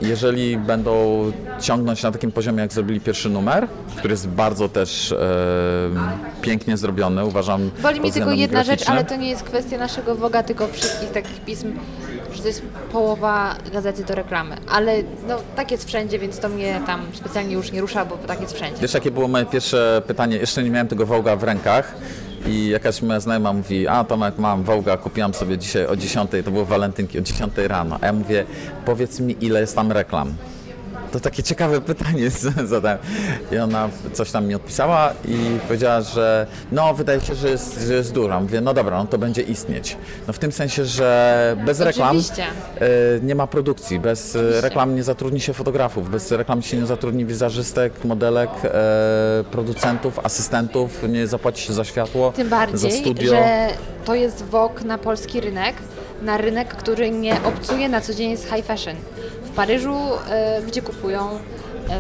Jeżeli będą ciągnąć na takim poziomie, jak zrobili pierwszy numer, który jest bardzo też em, pięknie zrobiony, uważam. Boli mnie tylko jedna rzecz, ale to nie jest kwestia naszego woga, tylko wszystkich takich pism, że to jest połowa gazety do reklamy. Ale no, tak jest wszędzie, więc to mnie tam specjalnie już nie rusza, bo tak jest wszędzie. Wiesz, jakie było moje pierwsze pytanie? Jeszcze nie miałem tego Wołga w rękach I jakaś moja znajoma mówi, a Tomek, mam Wołga, kupiłam sobie dzisiaj o 10, to były walentynki o 10 rano. A ja mówię, powiedz mi, ile jest tam reklam. To takie ciekawe pytanie zadałem. I ona coś tam mi odpisała i powiedziała, że no wydaje się, że jest, że jest duża. Mówię, no dobra, no to będzie istnieć. No w tym sensie, że bez reklam Oczywiście. e, nie ma produkcji, bez e, reklam nie zatrudni się fotografów, bez reklam się nie zatrudni wizerzystek, modelek, e, producentów, asystentów, nie zapłaci się za światło, Tym za bardziej, studio. że to jest wok na polski rynek, na rynek, który nie obcuje na co dzień z high fashion. Paryżu ludzie kupują, e,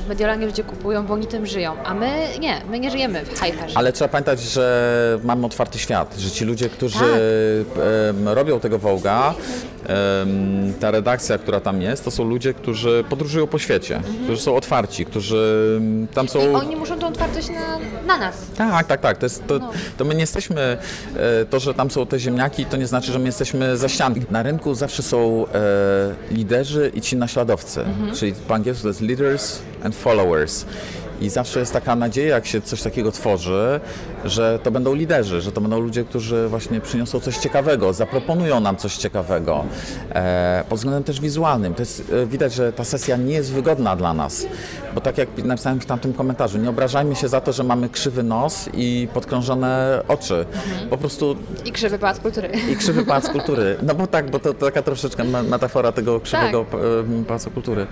w Mediolanie ludzie kupują, bo oni tym żyją, a my nie, my nie żyjemy w fashion. Ale trzeba pamiętać, że mamy otwarty świat, że ci ludzie, którzy Tak. robią tego Wołga, ta redakcja, która tam jest, to są ludzie, którzy podróżują po świecie, którzy są otwarci, którzy tam są... I oni muszą tą otwartość na, na nas. Tak, tak, tak. To, jest, to, No. to my nie jesteśmy, e, to, że tam są te ziemniaki, to nie znaczy, że my jesteśmy za ścianki. Na rynku zawsze są e, liderzy i ci naśladowcy, czyli po angielsku to jest leaders and followers. I zawsze jest taka nadzieja, jak się coś takiego tworzy, że to będą liderzy, że to będą ludzie, którzy właśnie przyniosą coś ciekawego, zaproponują nam coś ciekawego. E, pod względem też wizualnym. To jest, e, widać, że ta sesja nie jest wygodna dla nas, bo tak jak napisałem w tamtym komentarzu, nie obrażajmy się za to, że mamy krzywy nos i podkrążone oczy. Po prostu I krzywy pałac kultury. i krzywy pałac kultury. No bo tak, bo to, to taka troszeczkę me- metafora tego krzywego Tak. pałacu kultury.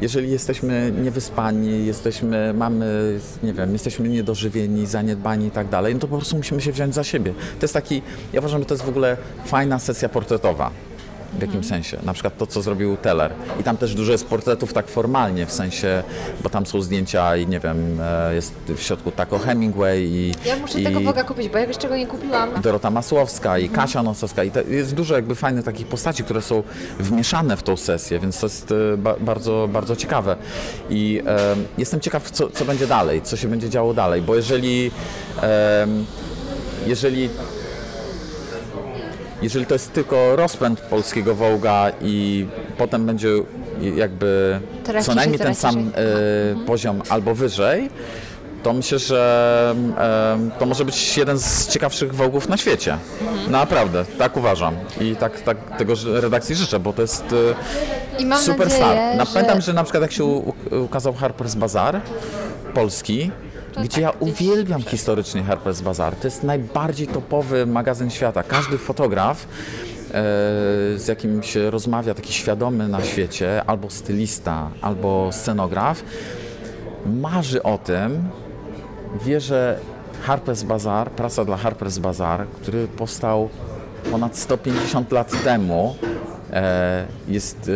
Jeżeli jesteśmy niewyspani, jesteśmy, mamy, nie wiem, jesteśmy niedożywieni, zaniedbani i tak dalej, no to po prostu musimy się wziąć za siebie. To jest taki, ja uważam, że to jest w ogóle fajna sesja portretowa. W jakim sensie? Na przykład to, co zrobił Teller. I tam też dużo jest portretów tak formalnie, w sensie, bo tam są zdjęcia i nie wiem, e, jest w środku Taco Hemingway i... Ja muszę i... tego woga kupić, bo ja jeszcze go nie kupiłam. Dorota Masłowska i Kasia Nosowska i jest dużo jakby fajnych takich postaci, które są wmieszane w tą sesję, więc to jest e, ba, bardzo, bardzo ciekawe. I e, jestem ciekaw, co, co będzie dalej, co się będzie działo dalej, bo jeżeli e, jeżeli jeżeli to jest tylko rozpęd polskiego Wołga i potem będzie jakby co najmniej ten sam e, poziom albo wyżej, to myślę, że em, to może być jeden z ciekawszych wołgów na świecie. Mhm. Naprawdę, tak uważam. I tak, tak tego redakcji życzę, bo to jest e, mam superstar. nadzieję, Na, że... Pamiętam, że na przykład jak się u- ukazał Harper's Bazaar polski, gdzie tak, ja uwielbiam historycznie Harper's Bazaar. To jest najbardziej topowy magazyn świata. Każdy fotograf e, z jakim się rozmawia, taki świadomy na świecie, albo stylista, albo scenograf, marzy o tym, wie, że Harper's Bazaar, praca dla Harper's Bazaar, który powstał ponad 150 lat temu, e, jest,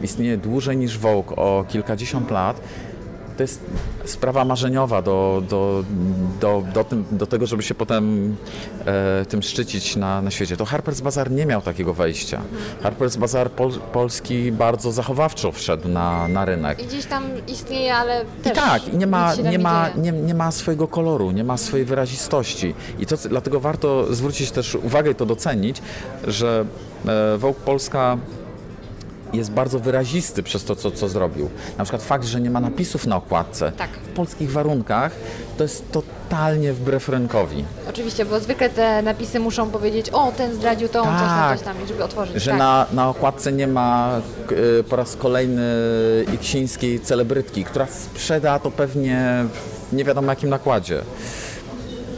e, istnieje dłużej niż Vogue o kilkadziesiąt lat. To jest sprawa marzeniowa do, do, do, do, tym, do tego, żeby się potem e, tym szczycić na, na świecie. To Harper's Bazaar nie miał takiego wejścia. Harper's Bazaar pol, polski bardzo zachowawczo wszedł na, na rynek. I gdzieś tam istnieje, ale też I tak, i nie ma, nie, ma, nie, nie ma swojego koloru, nie ma swojej wyrazistości. I to, dlatego warto zwrócić też uwagę i to docenić, że e, Vogue Polska jest bardzo wyrazisty przez to, co, co zrobił. Na przykład fakt, że nie ma napisów na okładce. Tak. W polskich warunkach to jest totalnie wbrew rynkowi. Oczywiście, bo zwykle te napisy muszą powiedzieć, o, ten zdradził tą, coś tam, Tak. coś tam, żeby otworzyć. Że tak. na, na okładce nie ma y, po raz kolejny iksińskiej celebrytki, która sprzeda to pewnie w nie wiadomo jakim nakładzie.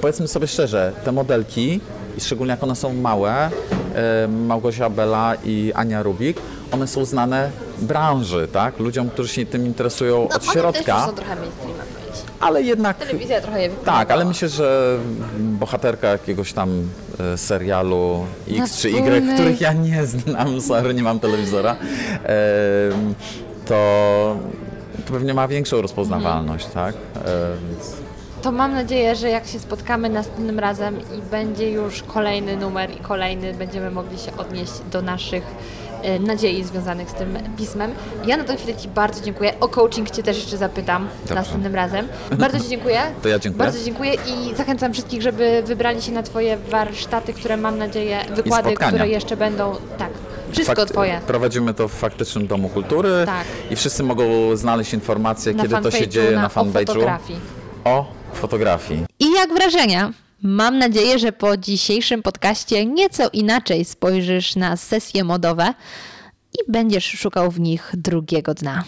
Powiedzmy sobie szczerze, te modelki, szczególnie jak one są małe, y, Małgosia Bela i Ania Rubik, one są znane branży, tak? Ludziom, którzy się tym interesują no, od one też środka, już są trochę mainstreamem. ale jednak... Telewizja trochę je wypłynęła. Tak, ale myślę, że bohaterka jakiegoś tam e, serialu X czy Y, których ja nie znam, sorry, nie mam telewizora, to, to pewnie ma większą rozpoznawalność, tak? E, więc To mam nadzieję, że jak się spotkamy następnym razem i będzie już kolejny numer i kolejny, będziemy mogli się odnieść do naszych nadziei związanych z tym pismem. Ja na tę chwilę Ci bardzo dziękuję. O coaching Cię też jeszcze zapytam Dobrze. następnym razem. Bardzo Ci dziękuję. To ja dziękuję. Bardzo dziękuję i zachęcam wszystkich, żeby wybrali się na Twoje warsztaty, które mam nadzieję, wykłady, które jeszcze będą. Tak, wszystko fakt- Twoje. Prowadzimy to w faktycznym Domu Kultury Tak. i wszyscy mogą znaleźć informacje, Na kiedy to się dzieje na na- o fanpage'u fotografii. o fotografii. I jak wrażenia? Mam nadzieję, że po dzisiejszym podcaście nieco inaczej spojrzysz na sesje modowe i będziesz szukał w nich drugiego dna.